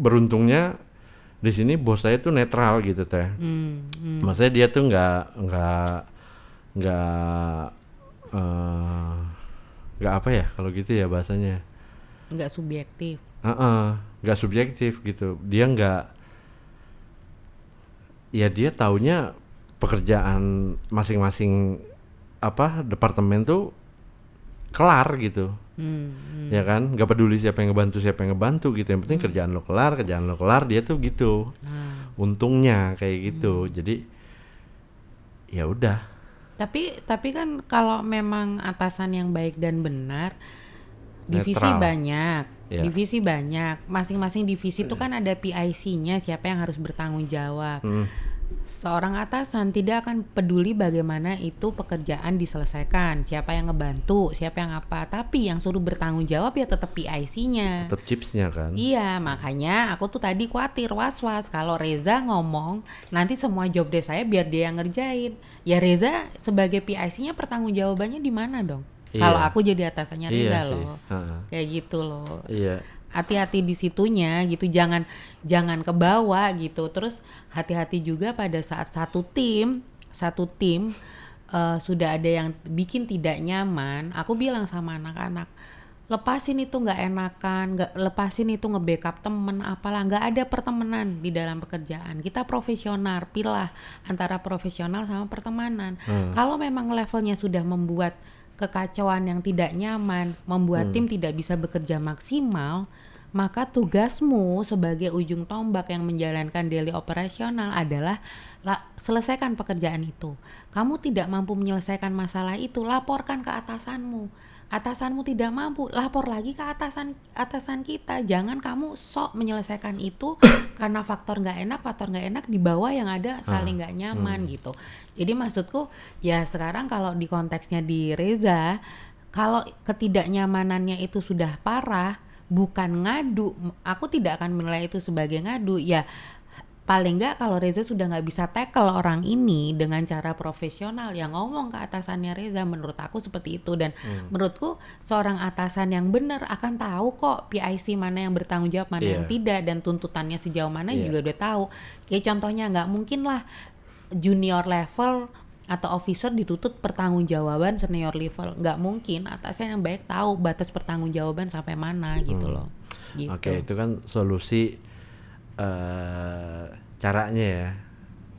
Speaker 1: beruntungnya di sini bos saya tuh netral gitu teh
Speaker 2: Hmm. Hmm.
Speaker 1: maksudnya dia tuh nggak nggak nggak eh, nggak apa ya kalau gitu ya bahasanya
Speaker 2: Nggak subjektif.
Speaker 1: Nggak subjektif gitu dia nggak ya dia taunya pekerjaan masing-masing apa departemen tuh kelar gitu
Speaker 2: Hmm. hmm.
Speaker 1: ya kan nggak peduli siapa yang ngebantu siapa yang ngebantu gitu yang penting kerjaan lo kelar kerjaan lo kelar dia tuh gitu
Speaker 2: Nah.
Speaker 1: untungnya kayak gitu jadi ya udah
Speaker 2: Tapi tapi kan kalau memang atasan yang baik dan benar, divisi
Speaker 1: Netral.
Speaker 2: banyak,
Speaker 1: Ya.
Speaker 2: divisi banyak. Masing-masing divisi itu kan ada PIC-nya, siapa yang harus bertanggung jawab.
Speaker 1: Hmm,
Speaker 2: Seorang atasan tidak akan peduli bagaimana itu pekerjaan diselesaikan, siapa yang ngebantu, siapa yang apa. Tapi yang suruh bertanggung jawab ya tetap PIC-nya.
Speaker 1: tetap chipsnya kan
Speaker 2: Iya, makanya aku tuh tadi khawatir was-was kalau Reza ngomong nanti semua job desk saya biar dia yang ngerjain. Ya Reza sebagai PIC-nya pertanggung jawabannya di mana dong?
Speaker 1: Iya.
Speaker 2: Kalau aku jadi atasannya Reza
Speaker 1: iya sih
Speaker 2: loh.
Speaker 1: Heeh.
Speaker 2: Kayak gitu loh.
Speaker 1: iya
Speaker 2: Hati-hati di situnya gitu, jangan jangan ke bawah gitu. Terus hati-hati juga pada saat satu tim, satu tim eh, sudah ada yang bikin tidak nyaman, aku bilang sama anak-anak, lepasin itu nggak enakan, nggak lepasin itu nge-backup temen, apalah nggak ada pertemanan di dalam pekerjaan. Kita profesional, pilah antara profesional sama pertemanan. Kalau memang levelnya sudah membuat kekacauan yang tidak nyaman, membuat tim tidak bisa bekerja maksimal, maka tugasmu sebagai ujung tombak yang menjalankan daily operasional adalah la- selesaikan pekerjaan itu. Kamu tidak mampu menyelesaikan masalah itu, laporkan ke atasanmu. Atasanmu tidak mampu, lapor lagi ke atasan atasan kita. Jangan kamu sok menyelesaikan itu karena faktor nggak enak, faktor nggak enak di bawah yang ada saling nggak nyaman gitu. Jadi maksudku ya sekarang kalau di konteksnya di Reza, kalau ketidaknyamanannya itu sudah parah, bukan ngadu. Aku tidak akan menilai itu sebagai ngadu. Ya paling nggak kalau Reza sudah nggak bisa tackle orang ini dengan cara profesional yang ngomong ke atasannya Reza menurut aku seperti itu dan menurutku seorang atasan yang benar akan tahu kok PIC mana yang bertanggung jawab mana yang
Speaker 1: Iya.
Speaker 2: tidak dan tuntutannya sejauh mana
Speaker 1: Iya.
Speaker 2: juga udah tahu kayak contohnya nggak mungkin lah junior level atau officer dituntut pertanggungjawaban senior level nggak mungkin atasan yang baik tahu batas pertanggungjawaban sampai mana gitu loh gitu
Speaker 1: Hmm. Oke, itu kan solusi eh caranya ya.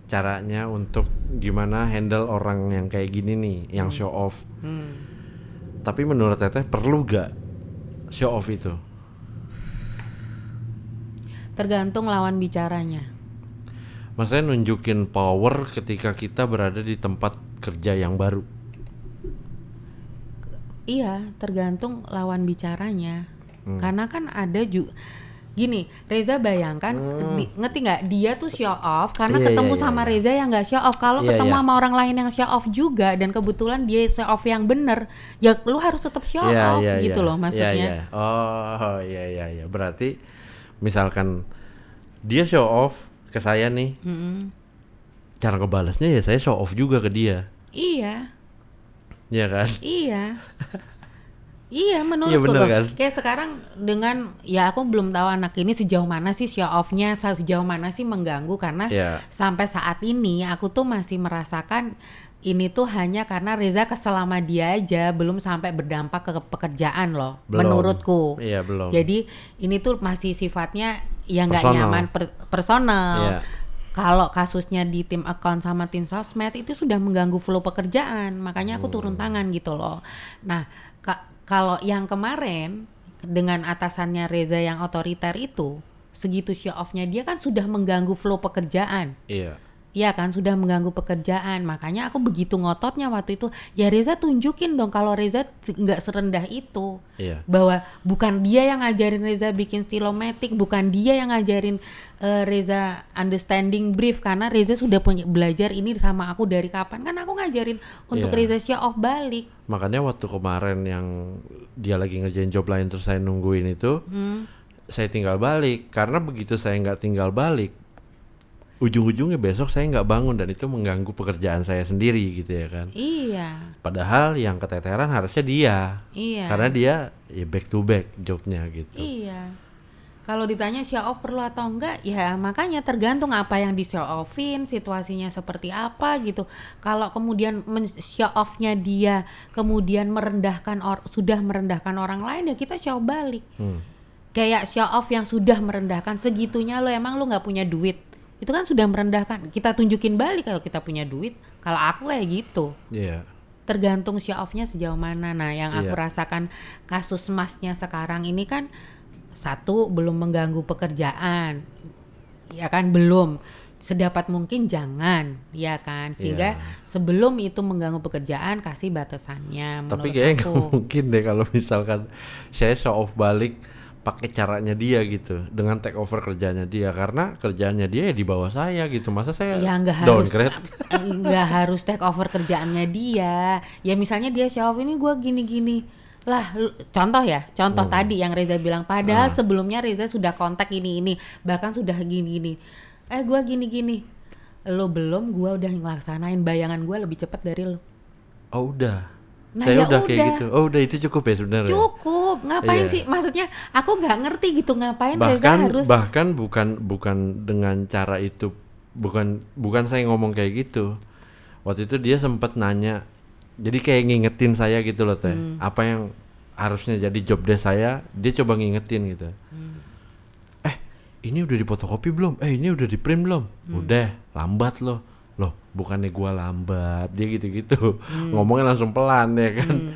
Speaker 1: Caranya untuk gimana handle orang yang kayak gini nih, yang show off.
Speaker 2: Hmm.
Speaker 1: Tapi menurut Teteh perlu gak show off itu?
Speaker 2: tergantung lawan bicaranya
Speaker 1: Maksudnya nunjukin power ketika kita berada di tempat kerja yang baru.
Speaker 2: Iya, tergantung lawan bicaranya.
Speaker 1: Hmm.
Speaker 2: Karena kan ada juga gini, Reza bayangkan di- ngerti nggak dia tuh show off karena
Speaker 1: Hmm. Iya,
Speaker 2: ketemu
Speaker 1: iya,
Speaker 2: sama
Speaker 1: iya.
Speaker 2: Reza yang nggak show off. Kalau
Speaker 1: Iya,
Speaker 2: ketemu
Speaker 1: iya.
Speaker 2: sama orang lain yang show off juga dan kebetulan dia show off yang bener, ya lu harus tetap show
Speaker 1: Iya,
Speaker 2: off
Speaker 1: iya,
Speaker 2: gitu
Speaker 1: iya.
Speaker 2: loh
Speaker 1: Iya,
Speaker 2: maksudnya.
Speaker 1: iya. Oh, iya iya iya. Berarti misalkan dia show off ke saya nih,
Speaker 2: Mm-mm.
Speaker 1: cara ngebalasnya ya saya show off juga ke dia.
Speaker 2: Iya,
Speaker 1: Iya kan?
Speaker 2: iya. Iya menurutku
Speaker 1: Iya, bener kan?
Speaker 2: Kayak sekarang dengan ya aku belum tahu anak ini sejauh mana sih show off-nya, sejauh mana sih mengganggu karena
Speaker 1: Iya.
Speaker 2: sampai saat ini aku tuh masih merasakan ini tuh hanya karena Reza kesel sama dia aja, belum sampai berdampak ke pekerjaan loh,
Speaker 1: Belum.
Speaker 2: menurutku.
Speaker 1: Iya, belum.
Speaker 2: Jadi ini tuh masih sifatnya ya nggak nyaman per- personal.
Speaker 1: Iya.
Speaker 2: kalau kasusnya di tim account sama tim sosmed itu sudah mengganggu flow pekerjaan, makanya aku turun
Speaker 1: Hmm.
Speaker 2: tangan gitu loh. Nah, kalau yang kemarin dengan atasannya Reza yang otoriter itu, segitu show off-nya dia kan sudah mengganggu flow pekerjaan.
Speaker 1: Iya.
Speaker 2: Iya kan sudah mengganggu pekerjaan. Makanya aku begitu ngototnya waktu itu. Ya Reza tunjukin dong kalau Reza nggak serendah itu.
Speaker 1: Iya.
Speaker 2: bahwa bukan dia yang ngajarin Reza bikin stilomatic bukan dia yang ngajarin eh, Reza understanding brief. Karena Reza sudah punya belajar ini sama aku dari kapan. Kan aku ngajarin untuk
Speaker 1: Iya.
Speaker 2: Reza show off balik
Speaker 1: Makanya waktu kemarin yang dia lagi ngerjain job lain terus saya nungguin itu,
Speaker 2: Hmm.
Speaker 1: saya tinggal balik. Karena begitu saya nggak tinggal balik, ujung-ujungnya besok saya nggak bangun dan itu mengganggu pekerjaan saya sendiri gitu ya kan.
Speaker 2: iya
Speaker 1: Padahal yang keteteran harusnya dia,
Speaker 2: iya
Speaker 1: karena dia ya back to back jobnya gitu.
Speaker 2: Iya. Kalau ditanya show off perlu atau enggak, ya makanya tergantung apa yang di show offin, situasinya seperti apa gitu. Kalau kemudian men- show offnya dia kemudian merendahkan or sudah merendahkan orang lain ya kita show balik.
Speaker 1: Hmm.
Speaker 2: Kayak show off yang sudah merendahkan segitunya lo emang lo nggak punya duit. Itu kan sudah merendahkan. Kita tunjukin balik kalau kita punya duit. Kalau aku kayak gitu
Speaker 1: Iya.
Speaker 2: tergantung show off-nya sejauh mana. Nah, yang aku
Speaker 1: Iya.
Speaker 2: rasakan kasus masnya sekarang ini kan satu belum mengganggu pekerjaan, ya kan belum. Sedapat mungkin jangan, ya kan. Sehingga
Speaker 1: Iya.
Speaker 2: sebelum itu mengganggu pekerjaan kasih batasannya.
Speaker 1: Tapi kayaknya nggak mungkin deh kalau misalkan saya show off balik pakai caranya dia gitu dengan take over kerjanya dia karena kerjaannya dia ya di bawah saya gitu. Masa saya
Speaker 2: ya harus
Speaker 1: downgrade?
Speaker 2: Eh, nggak harus take over kerjaannya dia. Ya misalnya dia show off ini gua gini-gini. Lah lu- contoh ya contoh
Speaker 1: Hmm.
Speaker 2: tadi yang Reza bilang. Padahal
Speaker 1: Ah.
Speaker 2: sebelumnya Reza sudah kontak ini ini bahkan sudah gini-gini. Eh gua gini-gini. Lo belum gua udah ngelaksanain. Bayangan gua lebih cepat dari lo.
Speaker 1: Oh udah
Speaker 2: Nah,
Speaker 1: saya
Speaker 2: ya
Speaker 1: udah kayak
Speaker 2: udah.
Speaker 1: gitu oh udah itu cukup ya sebenarnya
Speaker 2: cukup ngapain
Speaker 1: Iya.
Speaker 2: sih maksudnya aku nggak ngerti gitu ngapain Reza
Speaker 1: bahkan
Speaker 2: harus
Speaker 1: bahkan bukan bukan dengan cara itu bukan bukan saya ngomong kayak gitu waktu itu dia sempat nanya jadi kayak ngingetin saya gitu loh teh
Speaker 2: Hmm.
Speaker 1: apa yang harusnya jadi job desk saya dia coba ngingetin gitu
Speaker 2: Hmm.
Speaker 1: eh ini udah dipotokopi belum eh ini udah di print belum
Speaker 2: Hmm.
Speaker 1: udah lambat loh loh bukannya gua lambat dia gitu-gitu
Speaker 2: Hmm.
Speaker 1: ngomongnya langsung pelan ya kan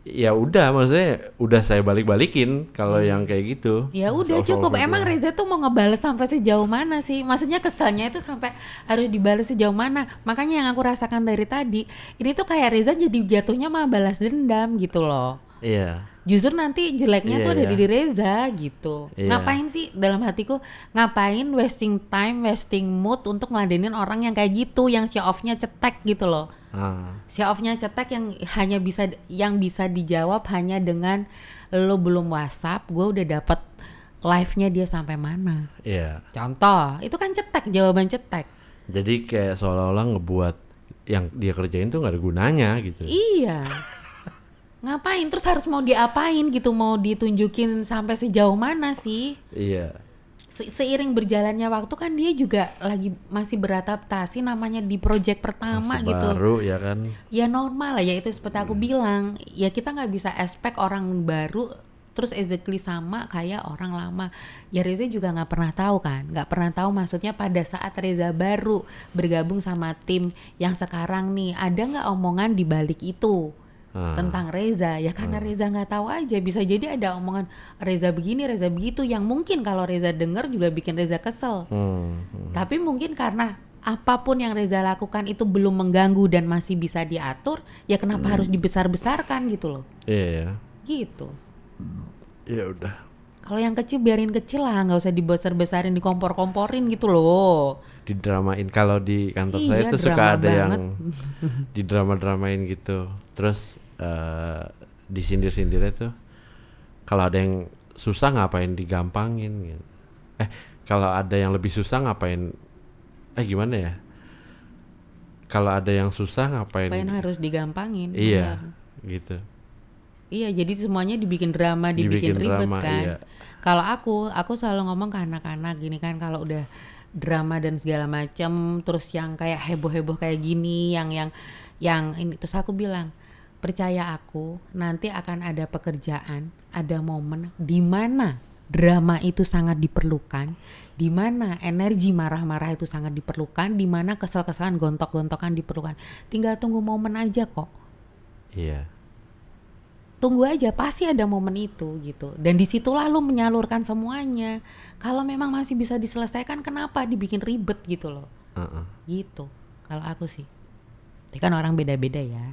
Speaker 1: ya udah maksudnya udah saya balik-balikin kalau yang kayak gitu
Speaker 2: Ya udah cukup. Emang Reza tuh mau ngebales sampai sejauh mana sih? Maksudnya keselnya itu sampai harus dibales sejauh mana? Makanya yang aku rasakan dari tadi, ini tuh kayak Reza jadi jatuhnya mah balas dendam gitu loh.
Speaker 1: Iya
Speaker 2: Justru nanti jeleknya
Speaker 1: Iya,
Speaker 2: tuh ada
Speaker 1: iya.
Speaker 2: di Reza gitu.
Speaker 1: Iya.
Speaker 2: Ngapain sih dalam hatiku ngapain wasting time, wasting mood untuk ngeladenin orang yang kayak gitu, yang show off-nya cetek gitu loh.
Speaker 1: ah
Speaker 2: Show off-nya cetek yang hanya bisa yang bisa dijawab hanya dengan lo belum WhatsApp, gue udah dapet live-nya dia sampai mana.
Speaker 1: iya
Speaker 2: Contoh, itu kan cetek, jawaban cetek.
Speaker 1: jadi kayak seolah-olah ngebuat yang dia kerjain tuh nggak ada gunanya gitu
Speaker 2: Iya. Ngapain? Terus harus mau diapain gitu, mau ditunjukin sampai sejauh mana sih?
Speaker 1: iya.
Speaker 2: Se- seiring berjalannya waktu kan dia juga lagi masih beradaptasi namanya di project pertama
Speaker 1: Masih
Speaker 2: gitu.
Speaker 1: baru ya kan?
Speaker 2: Ya normal lah ya itu seperti aku bilang. Ya kita nggak bisa expect orang baru terus exactly sama kayak orang lama. Ya Reza juga nggak pernah tahu kan? Nggak pernah tahu maksudnya pada saat Reza baru bergabung sama tim yang sekarang nih ada nggak omongan di balik itu
Speaker 1: Ah.
Speaker 2: tentang Reza ya karena Reza nggak tahu aja bisa jadi ada omongan Reza begini Reza begitu yang mungkin kalau Reza denger juga bikin Reza kesel
Speaker 1: Hmm, hmm.
Speaker 2: tapi mungkin karena apa pun yang Reza lakukan itu belum mengganggu dan masih bisa diatur, ya kenapa harus dibesar-besarkan gitu loh.
Speaker 1: iya ya
Speaker 2: Gitu.
Speaker 1: ya udah
Speaker 2: Kalau yang kecil biarin kecil lah, nggak usah dibesar-besarin, dikompor-komporin gitu loh.
Speaker 1: didramain kalau di kantor
Speaker 2: Iya,
Speaker 1: saya tuh suka ada yang
Speaker 2: banget.
Speaker 1: didrama-dramain gitu terus eh disindir-sindirnya tuh kalau ada yang susah ngapain digampangin gitu. eh kalau ada yang lebih susah ngapain eh gimana ya kalau ada yang susah ngapain
Speaker 2: Ngapain harus digampangin?
Speaker 1: iya
Speaker 2: bener.
Speaker 1: gitu
Speaker 2: Iya, jadi semuanya dibikin drama, dibikin,
Speaker 1: Dibikin
Speaker 2: ribet
Speaker 1: drama,
Speaker 2: kan.
Speaker 1: iya.
Speaker 2: Kalau aku, aku selalu ngomong ke anak-anak gini kan kalau udah drama dan segala macam, terus yang kayak heboh-heboh kayak gini, yang yang yang ini terus aku bilang, percaya aku, nanti akan ada pekerjaan, ada momen di mana drama itu sangat diperlukan, di mana energi marah-marah itu sangat diperlukan, di mana kesel-keselan, gontok-gontokan diperlukan. Tinggal tunggu momen aja kok.
Speaker 1: Iya.
Speaker 2: Tunggu aja, pasti ada momen itu gitu. Dan di situlah lu menyalurkan semuanya. Kalau memang masih bisa diselesaikan, kenapa dibikin ribet gitu loh?
Speaker 1: Heeh.
Speaker 2: Gitu. Kalau aku sih. Tapi kan orang beda-beda ya.